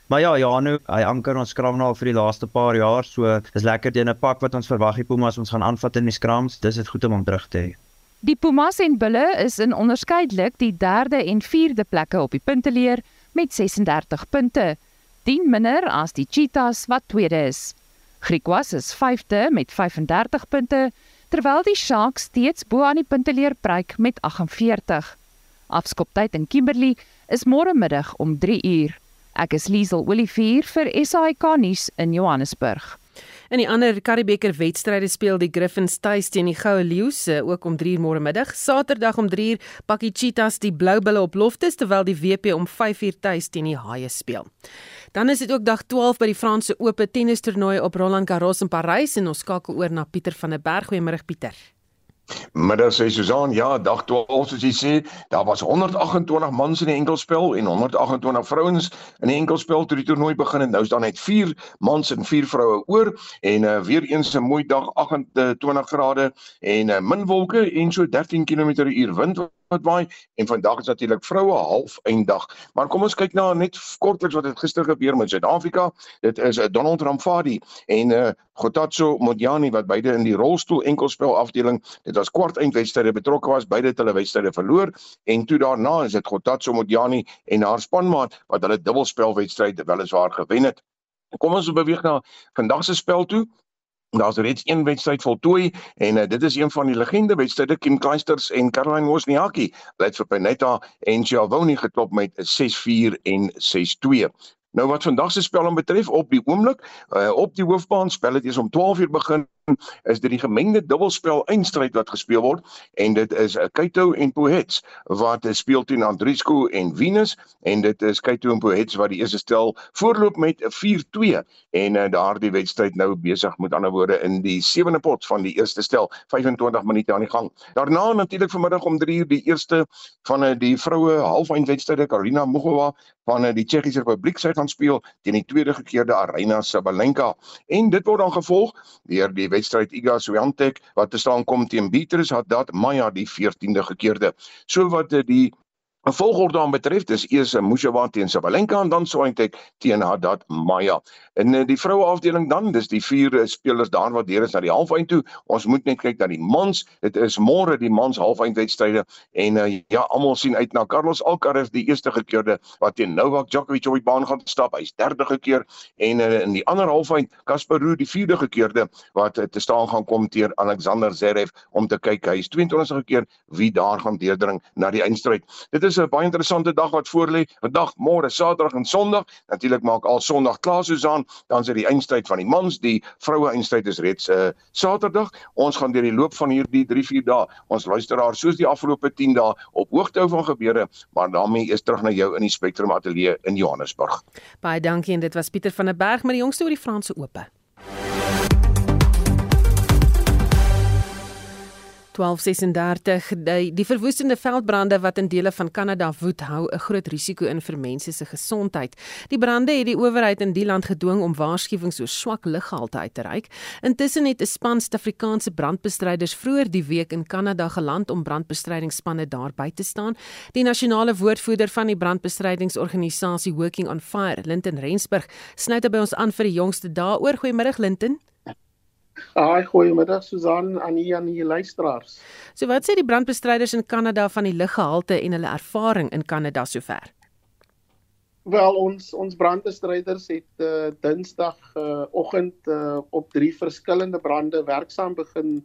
Maar ja, Janu, hy anker ons skram nou vir die laaste paar jaar. So dis lekker teen 'n pak wat ons verwag die Pumas ons gaan aanvat in die skrams. Dis dit goed om hom terug te hê. Die Pumas en Bulle is in onderskeidelik die 3de en 4de plekke op die punteleer met 36 punte. 10 minder as die Cheetahs wat tweede is. Griquas is 5de met 35 punte terwyl die Sharks steeds bo aan die punteleer pryk met 48. Afskoptyd in Kimberley is môre middag om 3 uur. Ek is Liesel Olivier vir SAK nuus in Johannesburg. In die ander Karibeker wedstryde speel die Griffins tuis teen die Goue Leeu's ook om 3:00 môre middag. Saterdag om 3:00 pak die Cheetahs die Blou Bulle op Loftus terwyl die WP om 5:00 tuis teen die Haie speel. Dan is dit ook dag 12 by die Franse Ope tennistoernooi op Roland Garros in Parys en ons skakel oor na Pieter van der Berg. Goeiemôre Pieter. Middag sê Susan, ja, dag 12 soos jy sê, daar was 128 mans in die enkelspel en 128 vrouens in die enkelspel toe die toernooi begin en nou is daar net 4 mans en 4 vroue oor en uh, weer eens 'n mooi dag 28 grade en uh, min wolke en so 13 km/h wind wat waai en vandag is natuurlik vroue half eindag. Maar kom ons kyk na net kortliks wat het gister gebeur met Suid-Afrika. Dit is uh, Donald Ramfadi en uh, Gotatso Modjani wat beide in die rolstoel enkelspel afdeling dit was kwart eindwedstryde betrokke was, beide hulle wedstryde verloor en toe daarna is dit Gotatso Modjani en haar spanmaat wat hulle dubbelspelwedstryd weliswaar gewen het. Kom ons beweeg na vandag se spel toe. Daar's reeds een wedstryd voltooi en uh, dit is een van die legende wedstryde Kim Kleisters en Caroline Wozniacki. Hulle het vir Penetta en Giovanni geklop met 6-4 en 6-2. Nou wat vandag se spel betref op die oomblik uh, op die hoofbaan spel dit is om 12 uur begin is dit die gemengde dubbelspel eindstryd wat gespeel word en dit is uh, Kaito en Pohets wat uh, speel teen Andriesco en Venus en dit is Kaito en Pohets wat die eerste stel voorloop met 'n 4-2 en uh, daardie wedstryd nou besig met ander woorde in die sewende pot van die eerste stel 25 minute aan die gang. Daarna natuurlik vanmiddag om 3 uur die eerste van uh, die vroue halfeindwedstryde Karolina Mugova van uh, die Tsjechiese Republiek sy gaan speel teen die tweede gekeerde Arena Sabalenka en dit word dan gevolg deur die wedstryd Iga Swiatek wat te staan kom teen Beatrice Haddad Maya die 14de gekeerde. So wat eh, die 'n volgorde dan betref dis eers Mushawa teen Sabalenka en dan Swiatek teen Haddad Maya. In eh, die vroue afdeling dan, dis die vier eh, spelers daar wat deur is na die halfeind toe. Ons moet net kyk na die mans. Dit is môre die mans halfeindwedstryde en uh, ja, almal sien uit na Carlos Alcaraz die eerste gekeerde wat teen Novak Djokovic op die baan gaan stap. Hy's derde gekeer en uh, in die ander halfeind Casper Ruud die vierde gekeerde wat uh, te staan gaan kom teen Alexander Zverev om te kyk hy's 22ste gekeer wie daar gaan deurdring na die eindstryd. Dit is 'n baie interessante dag wat voorlê. Vandag, môre, Saterdag en Sondag. Natuurlik maak al Sondag klaar Susan, dan is dit die eindstryd van die mans, die vroue eindstryd is reeds 'n uh, Saterdag. Ons gaan deur die loop van hierdie 3-4 dae ons luisteraars soos die afgelope 10 dae op hoogte hou van gebeure, maar daarmee is terug na jou in die Spectrum Ateljee in Johannesburg. Baie dankie en dit was Pieter van der Berg met die jongste oor die Franse Ope. 1236 die, die verwoestende veldbrande wat in dele van Kanada woed hou 'n groot risiko in vir mense se gesondheid. Die brande het die owerheid in die land gedwing om waarskuwings oor swak luggehalte uit te reik. Intussen het 'n span Suid-Afrikaanse brandbestryders vroeër die week in Kanada geland om brandbestrydingsspanne daar by te staan. Die nasionale woordvoerder van die brandbestrydingsorganisasie Working on Fire, Linton Rensburg, snuit by ons aan vir die jongste daaroor. Goeiemôre Linton. Haai, goeiemiddag Susan aan u en die luisteraars. So wat sê die brandbestryders in Kanada van die luggehalte en hulle ervaring in Kanada sover? Wel ons ons brandbestryders het uh, Dinsdag uh, oggend uh, op drie verskillende brande werksaam begin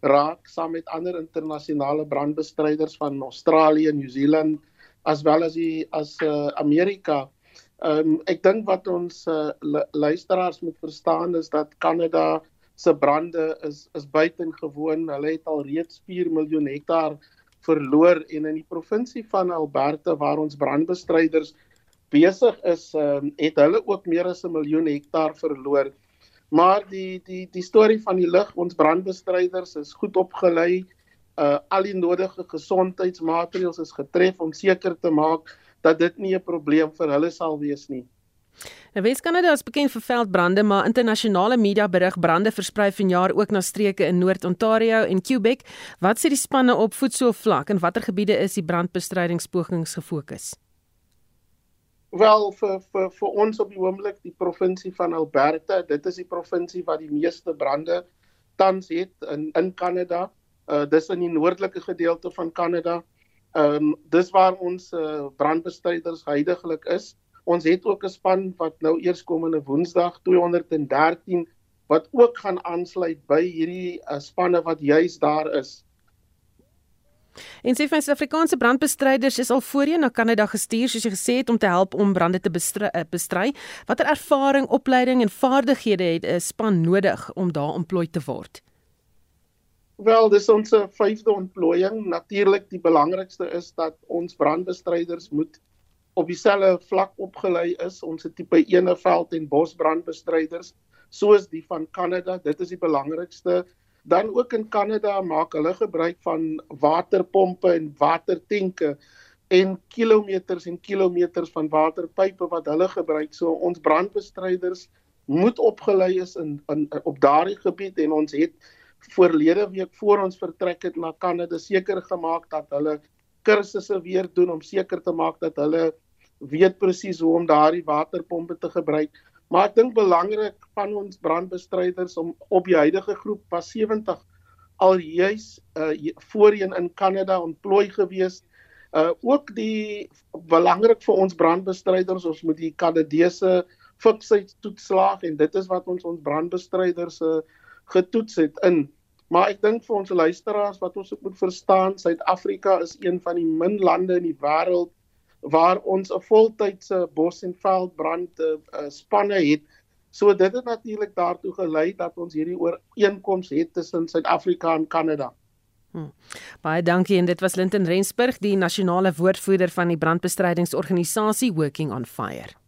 raak saam met ander internasionale brandbestryders van Australië, Nieu-Seeland as wel as die as uh, Amerika. Um, ek dink wat ons uh, luisteraars moet verstaan is dat Kanada se brande is is buitengewoon. Hulle het al reeds 4 miljoen hektaar verloor en in die provinsie van Alberta waar ons brandbestryders besig is, um, het hulle ook meer as 'n miljoen hektaar verloor. Maar die die die storie van die lig, ons brandbestryders is goed opgelei. Uh al die nodige gesondheidsmaatreëls is getref om seker te maak dat dit nie 'n probleem vir hulle sal wees nie. Nou Wes-Kanada is bekend vir veldbrande, maar internasionale media berig brande versprei vanjaar ook na streke in Noord-Ontario en Quebec. Wat sê die spanne op voedselvlak en watter gebiede is die brandbestrydingspogings gefokus? Wel vir vir vir ons op die oomblik die provinsie van Alberta, dit is die provinsie wat die meeste brande tans het in in Kanada. Uh dis in die noordelike gedeelte van Kanada. Ehm um, dis waar ons uh, brandbestryders heidaglik is. Ons het ook 'n span wat nou eerskomende Woensdag 213 wat ook gaan aansluit by hierdie uh, spanne wat juis daar is. En sê van Suid-Afrikaanse brandbestryders is al voorheen na Kanada gestuur soos jy gesê het om te help om brande te eh, bestry. Watter ervaring, opleiding en vaardighede het 'n span nodig om daar ontplooi te word? Wel, dis ons vyfde ontplooiing. Natuurlik die belangrikste is dat ons brandbestryders moet op dieselfde vlak opgelei is. Ons het tipe 1 veld en bosbrandbestryders soos die van Kanada. Dit is die belangrikste. Dan ook in Kanada maak hulle gebruik van waterpompe en watertenke en kilometers en kilometers van waterpype wat hulle gebruik. So ons brandbestryders moet opgelei is in, in op daardie gebied en ons het voorlede week voor ons vertrek het na Kanada seker gemaak dat hulle kursusse weer doen om seker te maak dat hulle weet presies hoe om daardie waterpompe te gebruik. Maar ek dink belangrik van ons brandbestryders om op die huidige groep was 70 al juis uh, voorheen in Kanada ontplooi gewees. Uh ook die belangrik vir ons brandbestryders, ons moet die Kanadese fiksheidstoetslaag en dit is wat ons ons brandbestryders uh, getoets het in. Maar ek dink vir ons luisteraars wat ons moet verstaan, Suid-Afrika is een van die min lande in die wêreld waar ons 'n voltydse bos en veldbrand uh, spanne het. So dit het natuurlik daartoe gelei dat ons hierdie ooreenkoms het tussen Suid-Afrika en Kanada. Hmm. Baie dankie en dit was Linton Rensburg, die nasionale woordvoerder van die brandbestrydingsorganisasie Working on Fire.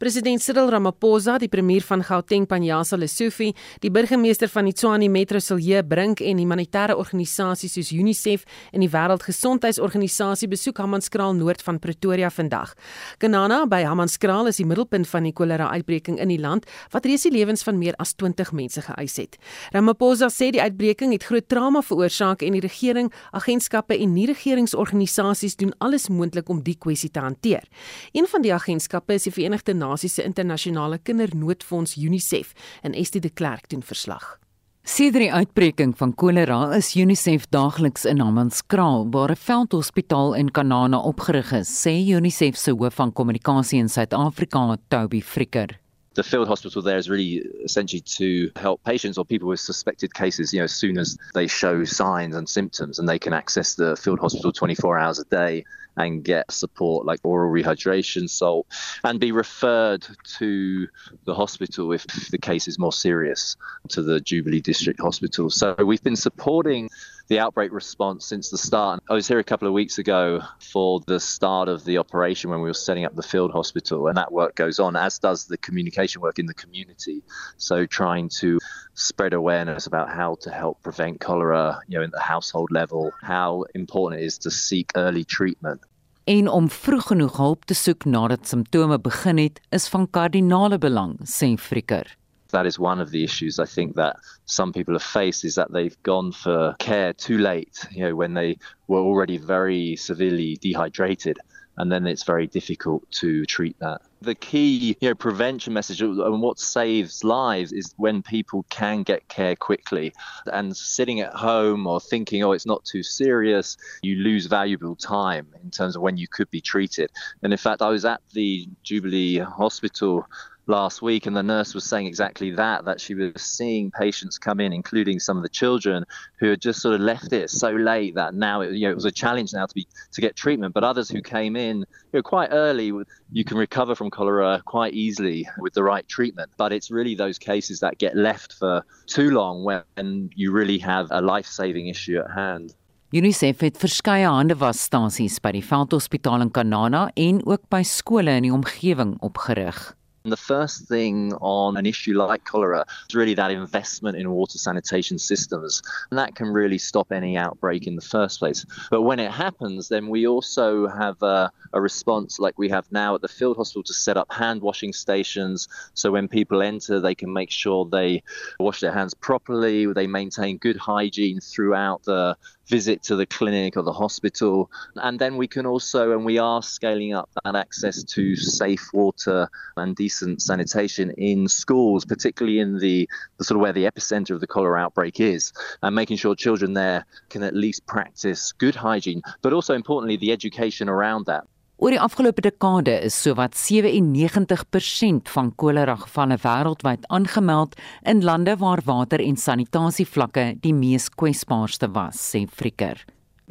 President Cyril Ramaphosa, die premier van Gauteng Panjasa Lesofie, die burgemeester van die Tshwane Metro Silje Brink en humanitêre organisasies soos UNICEF en die Wêreldgesondheidsorganisasie besoek Hammanskraal noord van Pretoria vandag. Kanana by Hammanskraal is die middelpunt van die kolera uitbreking in die land wat reeds die lewens van meer as 20 mense geëis het. Ramaphosa sê die uitbreking het groot trauma veroorsaak en die regering, agentskappe en nie-regeringsorganisasies doen alles moontlik om die kwessie te hanteer. Een van die agentskappe is die Verenigde Nasies se internasionale kindernoodfonds UNICEF en Estie de Klerk doen verslag. Sedert die uitbreking van kolera is UNICEF daagliks in Hammanskraal waar 'n veldhospitaal in Kanana opgerig is, sê UNICEF se hoof van kommunikasie in Suid-Afrika, Toby Fricker. The field hospital there is really essentially to help patients or people with suspected cases, you know, as soon as they show signs and symptoms and they can access the field hospital 24 hours a day and get support like oral rehydration, salt, and be referred to the hospital if the case is more serious to the Jubilee District Hospital. So we've been supporting the outbreak response since the start. I was here a couple of weeks ago for the start of the operation when we were setting up the field hospital, and that work goes on, as does the communication work in the community. So trying to spread awareness about how to help prevent cholera, you know, in the household level, how important it is to seek early treatment. En om vroeg genoeg hulp te soek nadat simptome begin het, is van kardinale belang, sê Fricker. That is one of the issues I think that some people have faced is that they've gone for care too late, you know, when they were already very severely dehydrated. And then it's very difficult to treat that. The key, you know, prevention message and what saves lives is when people can get care quickly. And sitting at home or thinking, oh, it's not too serious, you lose valuable time in terms of when you could be treated. And in fact, I was at the Jubilee Hospital last week, and the nurse was saying exactly that that she was seeing patients come in, including some of the children who had just sort of left it so late that now it, you know, it was a challenge now to be to get treatment. But others who came in you know, quite early, you can recover from cholera quite easily with the right treatment. But it's really those cases that get left for too long when you really have a life-saving issue at hand. UNICEF het verskeie handewasstasies by die Veldhospitaal in Kanana en ook by skole in die omgewing opgerig. The first thing on an issue like cholera is really that investment in water sanitation systems. And that can really stop any outbreak in the first place. But when it happens, then we also have a, a response like we have now at the field hospital to set up hand washing stations. So when people enter, they can make sure they wash their hands properly, they maintain good hygiene throughout the visit to the clinic or the hospital. And then we can also, and we are scaling up that access to safe water and decent sanitation in schools, particularly in the, the sort of where the epicenter of the cholera outbreak is, and making sure children there can at least practice good hygiene, but also importantly, the education around that. Oor die afgelope dekade is sowat 97% van kolera gevalle wêreldwyd aangemeld in lande waar water en sanitasievlakke die mees kwesbaarste was, sê Fricker.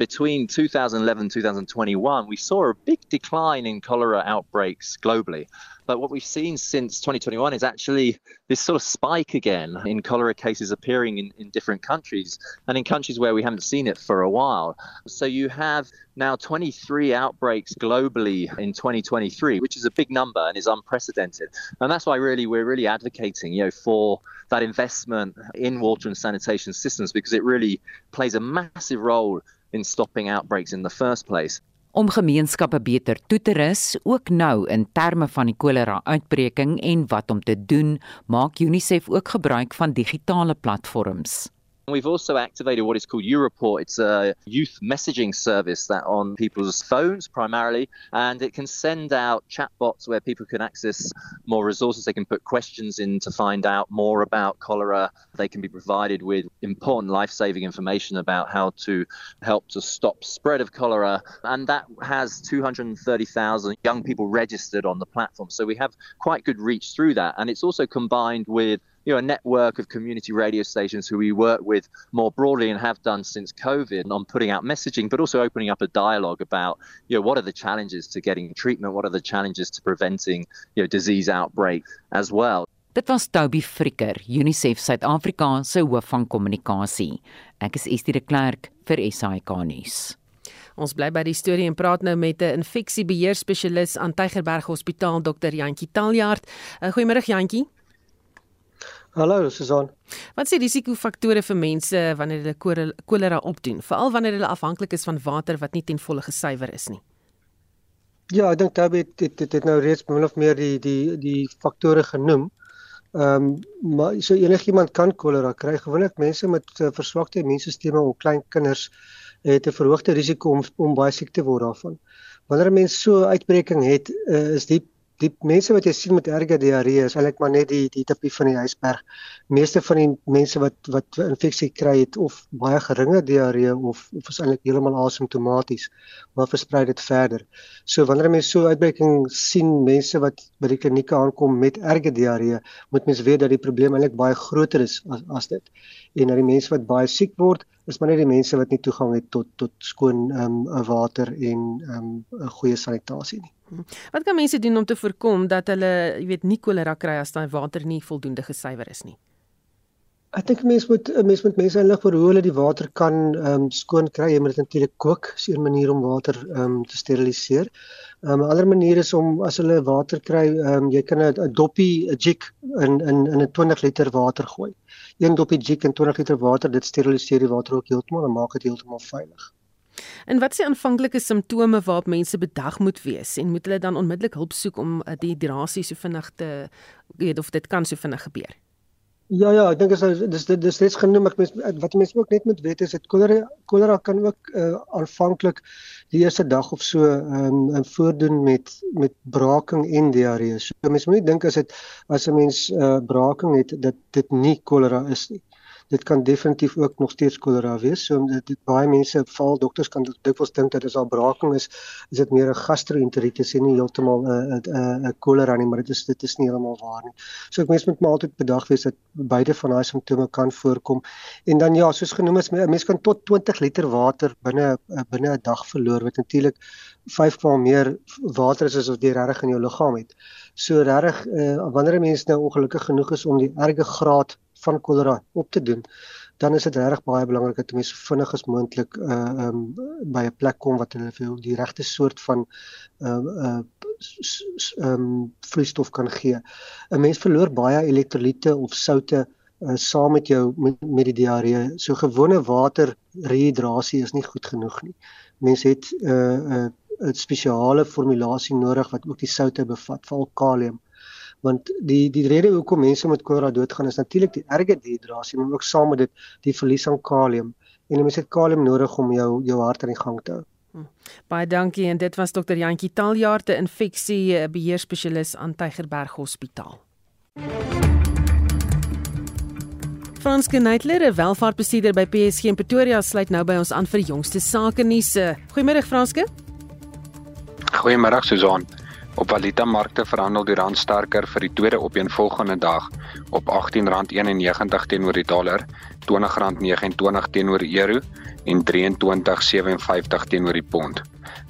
Between 2011 and 2021, we saw a big decline in cholera outbreaks globally. But what we've seen since 2021 is actually this sort of spike again in cholera cases appearing in, in different countries and in countries where we haven't seen it for a while. So you have now 23 outbreaks globally in 2023, which is a big number and is unprecedented. And that's why really we're really advocating, you know, for that investment in water and sanitation systems because it really plays a massive role in stopping outbreaks in the first place. Om gemeenskappe beter toe te rus, ook nou in terme van die kolera uitbreking en wat om te doen, maak UNICEF ook gebruik van digitale platforms. We've also activated what is called Europort. It's a youth messaging service that on people's phones primarily, and it can send out chatbots where people can access more resources. They can put questions in to find out more about cholera. They can be provided with important life-saving information about how to help to stop spread of cholera, and that has 230,000 young people registered on the platform. So we have quite good reach through that, and it's also combined with you know, a network of community radio stations who we work with more broadly and have done since COVID on putting out messaging, but also opening up a dialogue about, you know, what are the challenges to getting treatment, what are the challenges to preventing, you know, disease outbreak as well. Dit was Toby Fricker, UNICEF Suid-Afrika se hoof van kommunikasie. Ek is Estie de Klerk vir SAK nuus. Ons bly by die storie en praat nou met 'n infeksiebeheer spesialis aan Tygerberg Hospitaal, Dr. Jantjie Taljaard. Uh, goeiemôre Jantjie. Hallo Susan. Wat is die risikofaktore vir mense wanneer hulle kolera opdoen, veral wanneer hulle afhanklik is van water wat nie ten volle gesuiwer is nie? Ja, ek dink Tabby het dit het, het nou reeds min of meer die die die faktore genoem. Ehm um, maar so enigiemand kan kolera kry. Gewoonlik mense met uh, verswakte immuunstelsels of klein kinders het 'n verhoogde risiko om om baie siek te word daarvan. Wanneer 'n mens so uitbreking het, uh, is die die mense wat jy sien met erge diarree is eintlik maar net die die tipie van die ysberg. Meeste van die mense wat wat infeksie kry het of baie geringe diarree of of is eintlik heeltemal asymptomaties, maar versprei dit verder. So wanneer mense so uitbreking sien, mense wat by die klinieke aankom met erge diarree, moet mense weet dat die probleem eintlik baie groter is as as dit. En dat die mense wat baie siek word, is maar net die mense wat nie toegang het tot tot skoon ehm um, water en ehm um, 'n goeie sanitasie nie. Wat kan mense doen om te voorkom dat hulle, jy weet, nie kolera kry as daai water nie voldoende gesuiwer is nie? Ek dink mense moet mense moet mense inlig oor hoe hulle die water kan ehm um, skoon kry. Jy moet dit natuurlik kook, is 'n manier om water ehm um, te steriliseer. Ehm, 'n um, ander manier is om as hulle water kry, ehm um, jy kan 'n doppie 'n jig in in in 'n 20 liter water gooi. Een doppie jig in 20 liter water, dit steriliseer die water ook heeltemal en maak dit heeltemal veilig. En wat is die aanvanklike simptome waarop mense bedag moet wees en moet hulle dan onmiddellik hulp soek om eh, die dehydrasie so vinnig te weet of dit kan so vinnig gebeur? Ja ja, ek dink is dis dis dis genoem ek mens wat mense ook net moet weet is dit kolera kolera kan ook uh, aanvanklik die eerste dag of so ehm um, voordoen met met braaking en diarree. So mense moet nie dink as dit as 'n mens uh, braaking het dat dit nie kolera is nie dit kan definitief ook nog steeds kolera wees. So dit, dit baie mense val dokters kan dikwels dink dat dit al braking is, is dit meer 'n gastroenteritis en nie heeltemal 'n 'n 'n kolera nie, maar dit is dit is nie heeltemal waar nie. So ek mens moet maar altyd bedag wees dat beide van daai simptome kan voorkom. En dan ja, soos genoem is 'n mens kan tot 20 liter water binne binne 'n dag verloor wat natuurlik 5 keer meer water is as wat jy regtig in jou liggaam het. So regtig uh, wanneer 'n mens nou ongelukkig genoeg is om die erge graad van kolera op te doen, dan is dit regtig baie belangrik dat mense vinnig as moontlik uh um, by 'n plek kom wat hulle vir die regte soort van uh uh um, vloeistof kan gee. 'n Mens verloor baie elektrolyte of soutte uh, saam met jou met, met die diarree. So gewone water rehydrasie is nie goed genoeg nie. Mense het 'n uh, uh, 'n spesiale formulasie nodig wat ook die soutte bevat, veral kalium want die die rede hoekom mense met kolera doodgaan is natuurlik die erge dehydrasie maar ook saam met dit die verlies aan kalium en mense het kalium nodig om jou jou hart aan die gang te hou. Hm. Baie dankie en dit was dokter Jantjie Taljaard, 'n infeksie eh, beheerspesialis aan Tygerberg Hospitaal. Frans Geneitler, 'n welvaartbestuurder by PSG in Pretoria, sluit nou by ons aan vir jongste sake nuus. Goeiemôre Franske. Goeiemôre Susan. Op valutamarkte verhandel die rand sterker vir die tweede opeenvolgende dag op R18.91 teenoor die dollar, R20.29 teenoor die euro en R23.57 teenoor die pond.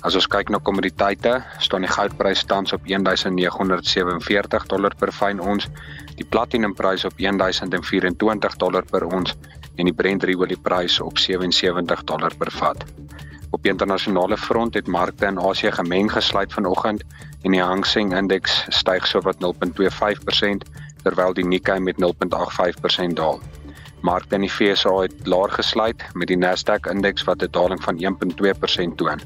As ons kyk na kommoditeite, staan die goudprys tans op 1947 dollar per fyn ons, die platinumprys op 1024 dollar per ons en die Brent olieprys op 77 dollar per vat. Op die internasionale front het markte in Asië gemeng gesluit vanoggend en die Hang Seng indeks styg sowat 0.25% terwyl die Nikkei met 0.85% daal. Markte in die VSA het laer gesluit met die Nasdaq indeks wat 'n daling van 1.2% toon.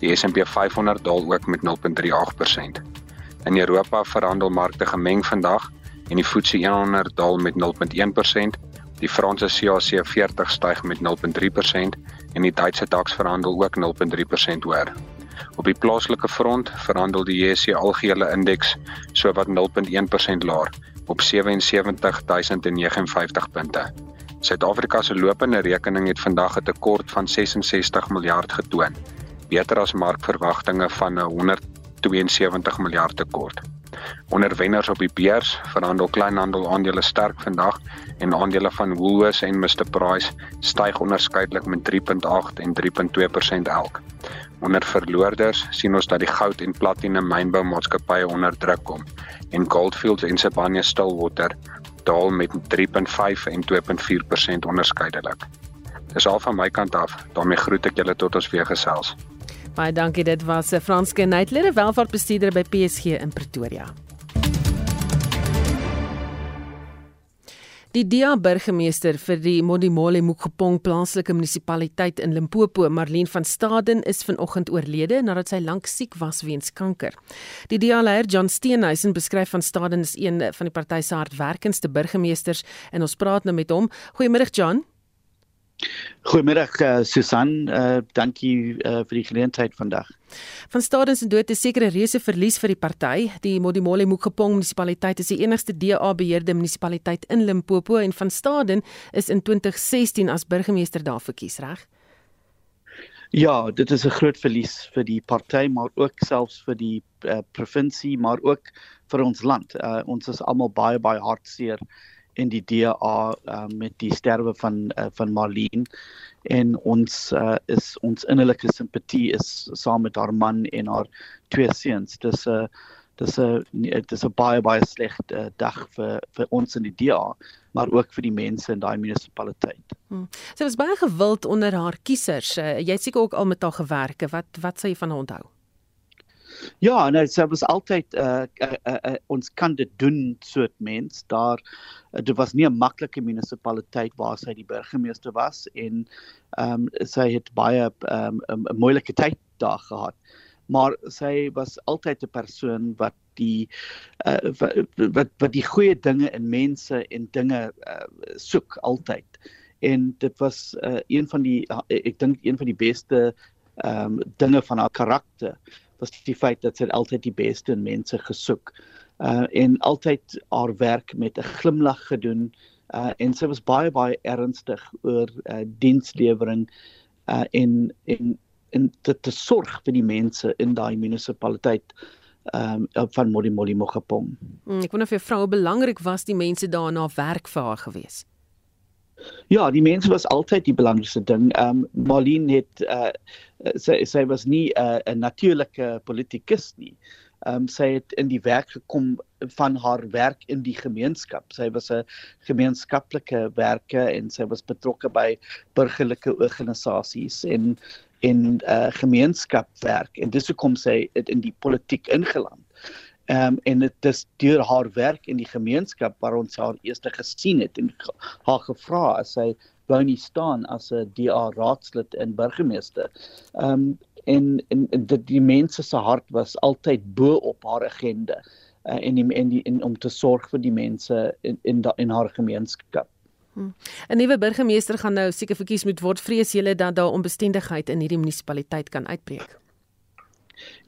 Die S&P 500 daal ook met 0.38%. In Europa verhandel markte gemeng vandag en die FTSE 100 daal met 0.1%, Die Franse CAC 40 styg met 0.3% en die Duitse DAX verhandel ook 0.3% hoër. Op die plaaslike front verhandel die JSE algehele indeks sowat 0.1% laer op 77059 punte. Suid-Afrika se lopende rekening het vandag 'n tekort van 66 miljard getoon, beter as markverwagtinge van 'n 172 miljard tekort. Onder wenners op die beurs verhandel kleinhandel aandele sterk vandag en aandele van Woolworths en Mr Price styg onderskeidelik met 3.8 en 3.2% elk. Onder verloorders sien ons dat die goud en platina mynboumaatskappye onder druk kom en Gold Fields en Sibanye Stillwater daal met 3.5 en 2.4% onderskeidelik. Dis al van my kant af. daarmee groet ek julle tot ons weer gesels. Baie dankie. Dit was 'n Franske Neitler, welvaartbestuurder by PSG in Pretoria. Die DA burgemeester vir die Modimolle Mokgopong plaaslike munisipaliteit in Limpopo, Marlene van Staden, is vanoggend oorlede nadat sy lank siek was weens kanker. Die DA-leier John Steenhuisen beskryf van Staden as een van die party se hardwerkendste burgemeesters en ons praat nou met hom. Goeiemôre John. Goeiemiddag uh, Susan, uh, dankie uh, vir die geleentheid vandag. Van Staden se dood is seker 'n reuse verlies vir die party. Die Modimolle Mokgopong munisipaliteit is die enigste DA-beheerde munisipaliteit in Limpopo en van Staden is in 2016 as burgemeester daar verkies, reg? Ja, dit is 'n groot verlies vir die party, maar ook selfs vir die uh, provinsie, maar ook vir ons land. Uh, ons is almal baie baie hartseer en die DA uh, met die sterwe van uh, van Marlene en ons uh, is ons innerlike simpatie is saam met haar man en haar twee seuns. Dis 'n uh, dis 'n uh, dis 'n baie baie slegte uh, dag vir vir ons in die DA, maar ook vir die mense in daai munisipaliteit. Hmm. Sy was baie gewild onder haar kiesers. Uh, jy het seker ook al met haar gewerk. Wat wat sê jy van haar onthou? Ja, nou sy was altyd uh, uh, uh, uh ons kan dit doen soort mens. Daar uh, dit was nie 'n maklike munisipaliteit waar sy die burgemeester was en ehm um, sy het baie ehm um, 'n moeilike tyd daar gehad. Maar sy was altyd 'n persoon wat die uh, wat wat die goeie dinge in mense en dinge uh, soek altyd. En dit was uh, een van die uh, ek dink een van die beste ehm um, dinge van haar karakter was die feit dat sy altyd die beste in mense gesoek uh en altyd haar werk met 'n glimlag gedoen uh en sy was baie baie ernstig oor uh dienslewering uh en en en te, te sorg vir die mense in daai munisipaliteit um van Modimolle Mogapong. Hmm, ek wonder of vir vroue belangrik was die mense daar na werk vir haar gewees. Ja, die mense was altyd die belangrikste ding. Ehm um, Marlene het uh sy sy was nie 'n uh, natuurlike politikus nie. Ehm um, sy het in die werk gekom van haar werk in die gemeenskap. Sy was 'n gemeenskaplike werker en sy was betrokke by burgerlike organisasies en in uh gemeenskapwerk en dis hoekom sy in die politiek ingeland. Ehm um, en dit is deur haar werk in die gemeenskap waar ons haar eers gesien het en haar gevra as sy wou nie staan as 'n DA raadslid en burgemeester. Ehm um, en en dit die mense se hart was altyd bo op haar agenda uh, en die, en die en om te sorg vir die mense in in, da, in haar gemeenskap. Hmm. 'n Nuwe burgemeester gaan nou seker verkies moet word. Vrees julle dat daar onbestendigheid in hierdie munisipaliteit kan uitbreek?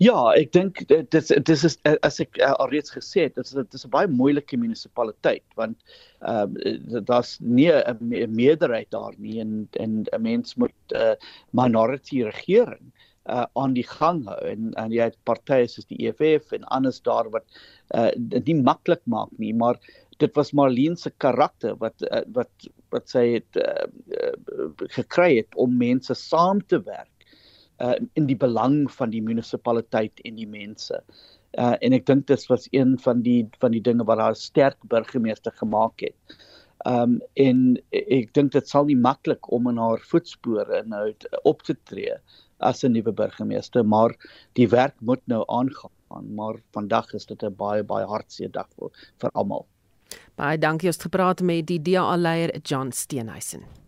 Ja, ek dink dit is dit is as ek uh, alreeds gesê het, dit is dit is 'n baie moeilike munisipaliteit want ehm uh, daar's nie 'n me meerderheid daar nie en en 'n mens moet 'n uh, minority regering uh aan die gang hou en en jy het partye soos die EFF en anders daar wat uh dit nie maklik maak nie maar dit was Marlene se karakter wat uh, wat wat sy het uh, gekry het om mense saam te werk uh, in die belang van die munisipaliteit en die mense. Uh, en ek dink dit was een van die van die dinge wat haar sterk burgemeester gemaak het. Um en ek dink dit sal nie maklik om in haar voetspore nou op te tree as 'n nuwe burgemeester, maar die werk moet nou aangaan. Maar vandag is dit 'n baie baie hartseer dag vir vir almal. Baie dankie ons het gepraat met die DA leier John Steenhuisen.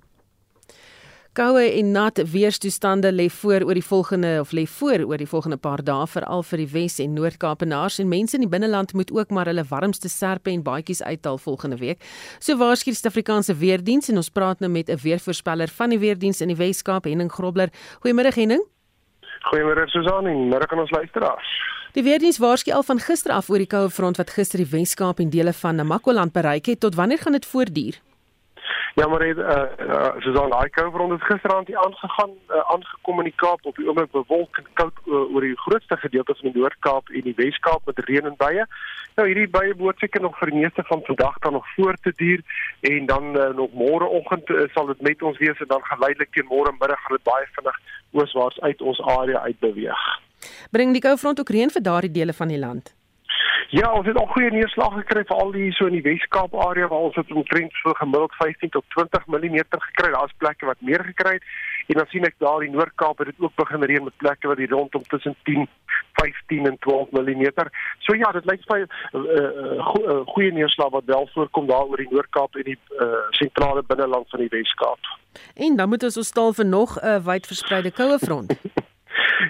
Koue en nat weerstoestande lê voor oor die volgende of lê voor oor die volgende paar dae veral vir die Wes en Noord-Kaapenaars en mense in die binneland moet ook maar hulle warmste serpe en baadjies uithaal volgende week. So waarsku die Suid-Afrikaanse Weerdiens en ons praat nou met 'n weervoorspeller van die Weerdiens in die Wes-Kaap, Henning Grobler. Goeiemôre Henning. Goeiemôre Susan en môre kan ons luisteraars. Die weerdiens waarsku al van gister af oor die koue front wat gister die Wes-Kaap en dele van Namakoland bereik het. Tot wanneer gaan dit voortduur? Ja, maar eh uh, uh, Susan, daai koue front het gisteraand hier aangegaan, uh, aangekom in die Kaap op die oomblik bewolk en koud uh, oor die grootste gedeeltes van die Noord-Kaap en die Wes-Kaap met reën en buie. Nou hierdie buie behoort seker nog vir die meeste van vandag dan nog voort te duur en dan uh, nog môreoggend uh, sal dit met ons wees en dan geleidelik teen môre middag gaan dit baie vinnig ooswaarts uit ons area uit beweeg. Bring die koue front ook reën vir daardie dele van die land? Ja, ons het al goeie neerslag gekry vir al die so in die Wes-Kaap area waar ons het omtrent so gemiddeld 15 tot 20 mm gekry. Daar's plekke wat meer gekry het. En dan sien ek daar in Noord-Kaap het dit ook begin reën met plekke wat hier rondom tussen 10, 15 en 12 mm. So ja, dit lyk vir 'n uh, uh, go uh, goeie neerslag wat wel voorkom daar oor die Noord-Kaap en die uh, sentrale binneland van die Wes-Kaap. En dan moet ons ons stal vir nog 'n uh, wyd verspreide koue front.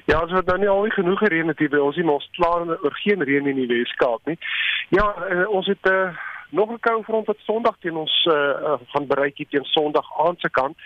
Ja, as wat nou nie al nie genoeg gereën het hier by ons nie, maar ons klaar oor geen reën in die Weskaap nie. Ja, uh, ons het uh, nog 'n koue front wat Sondag teen ons uh, uh, gaan bereik hier teen Sondag aand se kant.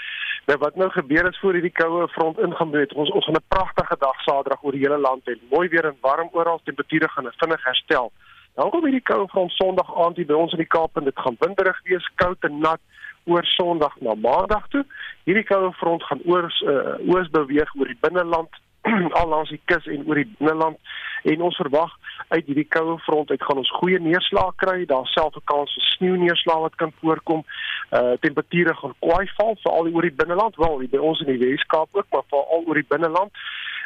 Nou wat nou gebeur is voor hierdie koue front ingebreek het, ons ons gaan 'n pragtige dag Saterdag oor die hele land hê. Mooi weer en warm oral, temperature gaan vinnig herstel. Dan kom hierdie koue front Sondag aand hier by ons in die Kaap en dit gaan winderig wees, koud en nat oor Sondag na Maandag toe. Hierdie koue front gaan oor uh, oos beweeg oor die binneland al langs die kus en oor die binneland en ons verwag uit hierdie koue front uit gaan ons goeie neerslae kry. Daar self 'n kans vir sneeuneerslae wat kan voorkom. Uh temperature gaan kwai val veral oor die binneland, wel by ons in die Weskaap ook, maar veral oor die binneland.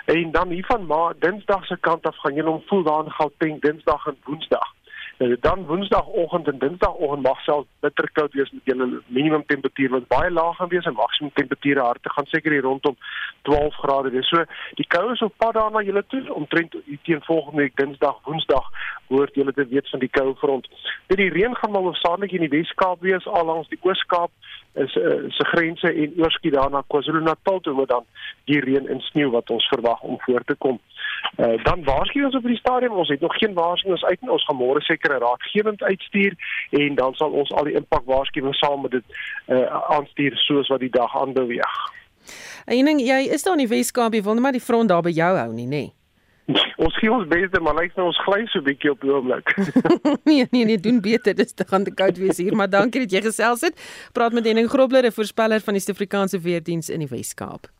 En dan hiervan maar Dinsdag se kant af gaan jy hom voel daar in Gauteng Dinsdag en Woensdag. Nou dan Woensdagoggend en Dinsdagoggend mag self bitter koud wees met julle minimum temperatuur wat baie laag gaan wees en maksimum temperature harte gaan seker hier rondom 12 grade wees. So die koue is op pad daarna julle toe omtrent teen volgende week Dinsdag, Woensdag hoort julle te weet van die koue front. Dit die reën gaan maar hoofsaaklik in die Wes-Kaap wees al langs die Oos-Kaap is uh, se grense en oorskiet daarna KwaZulu-Natal toe waar dan die reën en sneeu wat ons verwag om voor te kom. Uh, dan waarsku ons op die stadium ons het nog geen waarskuwings uit nie. Ons gaan môre seker 'n raadgewend uitstuur en dan sal ons al die impak waarskuwings saam met dit uh, aanstuur soos wat die dag aanbeweeg. Eiening, jy is daar in die Weskaap, jy wil net maar die front daar by jou hou nie, nê? Nee? ons gee ons beste maar lyk nou ons gly so bietjie op die oomblik. nee nee nee, doen beter. Dis te gaan te koud wees hier, maar dankie dat jy gesels het. Praat met Henning Grobler, 'n voorspeller van die Suid-Afrikaanse Weerdiens in die Wes-Kaap.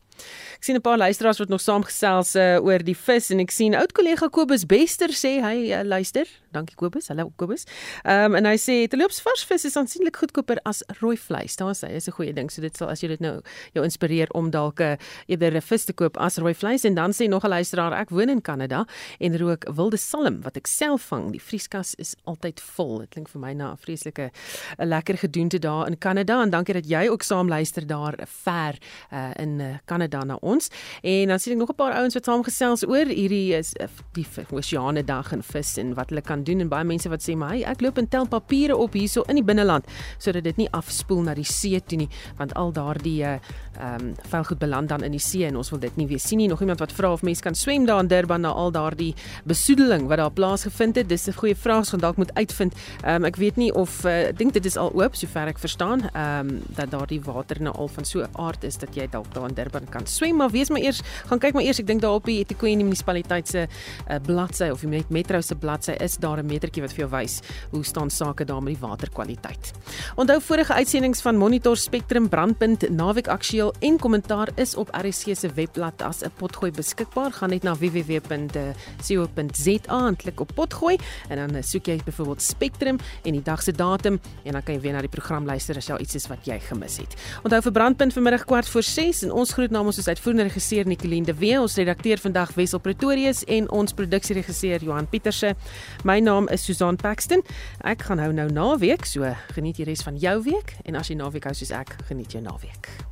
Ek sien 'n paar luisteraars wat nog saamgesels uh, oor die vis en ek sien oud kollega Kobus Bester sê hy uh, luister. Dankie Kobus. Hallo Kobus. Ehm um, en hy sê teloops vars vis is aansienlik goedkoper as rooi vleis. Daar sê hy is 'n goeie ding. So dit sal as jy dit nou jou inspireer om dalk uh, eerder 'n vis te koop as rooi vleis en dan sê nog 'n luisteraar ek woon in Kanada en rook wilde salm wat ek self vang. Die vrieskas is altyd vol. Dit klink vir my na 'n vreeslike 'n lekker gedoente daar in Kanada en dankie dat jy ook saam luister daar ver uh, in uh, Kanada na ons. En dan sien ek nog 'n paar ouens wat saamgesels oor hierdie is eh, die Oseane dag en vis en wat hulle kan doen en baie mense wat sê maar hey, ek loop en tel papiere op hierso in die binneland sodat dit nie afspoel na die see toe nie want al daardie ehm um, vuilgoed beland dan in die see en ons wil dit nie weer sien nie. Nog iemand wat vra of mense kan swem daar in Durban na al daardie besoedeling wat daar plaasgevind het. Dis 'n goeie vraag, gaan dalk moet uitvind. Ehm um, ek weet nie of uh, ek dink dit is al oop sover ek verstaan. Ehm um, dat daardie water nou al van so 'n aard is dat jy dalk daar in Durban kan swem maar wees maar eers gaan kyk maar eers ek dink daar op die Etiquette munisipaliteit se uh, bladsy of die met metro se bladsy is daar 'n metertjie wat vir jou wys hoe staan sake daar met die waterkwaliteit. Onthou vorige uitsendings van Monitor Spectrum brandpunt naweek aktueel en kommentaar is op RSC se webblad as 'n potgooi beskikbaar. Gaan net na www.co.za en klik op potgooi en dan eh, soek jy byvoorbeeld Spectrum en die dag se datum en dan kan jy weer na die program luister as jy iets is wat jy gemis het. Onthou vir brandpunt vanmiddag kwart voor 6 en ons groet namens ons uitvoerende regisseur Nicoline de Wee, ons redakteur vandag Wessel Pretorius en ons produksieregisseur Johan Pieterse. My naam is Susan Paxton. Ek gaan hou nou naweek, so geniet die res van jou week en as jy naweek hou soos ek, geniet jou naweek.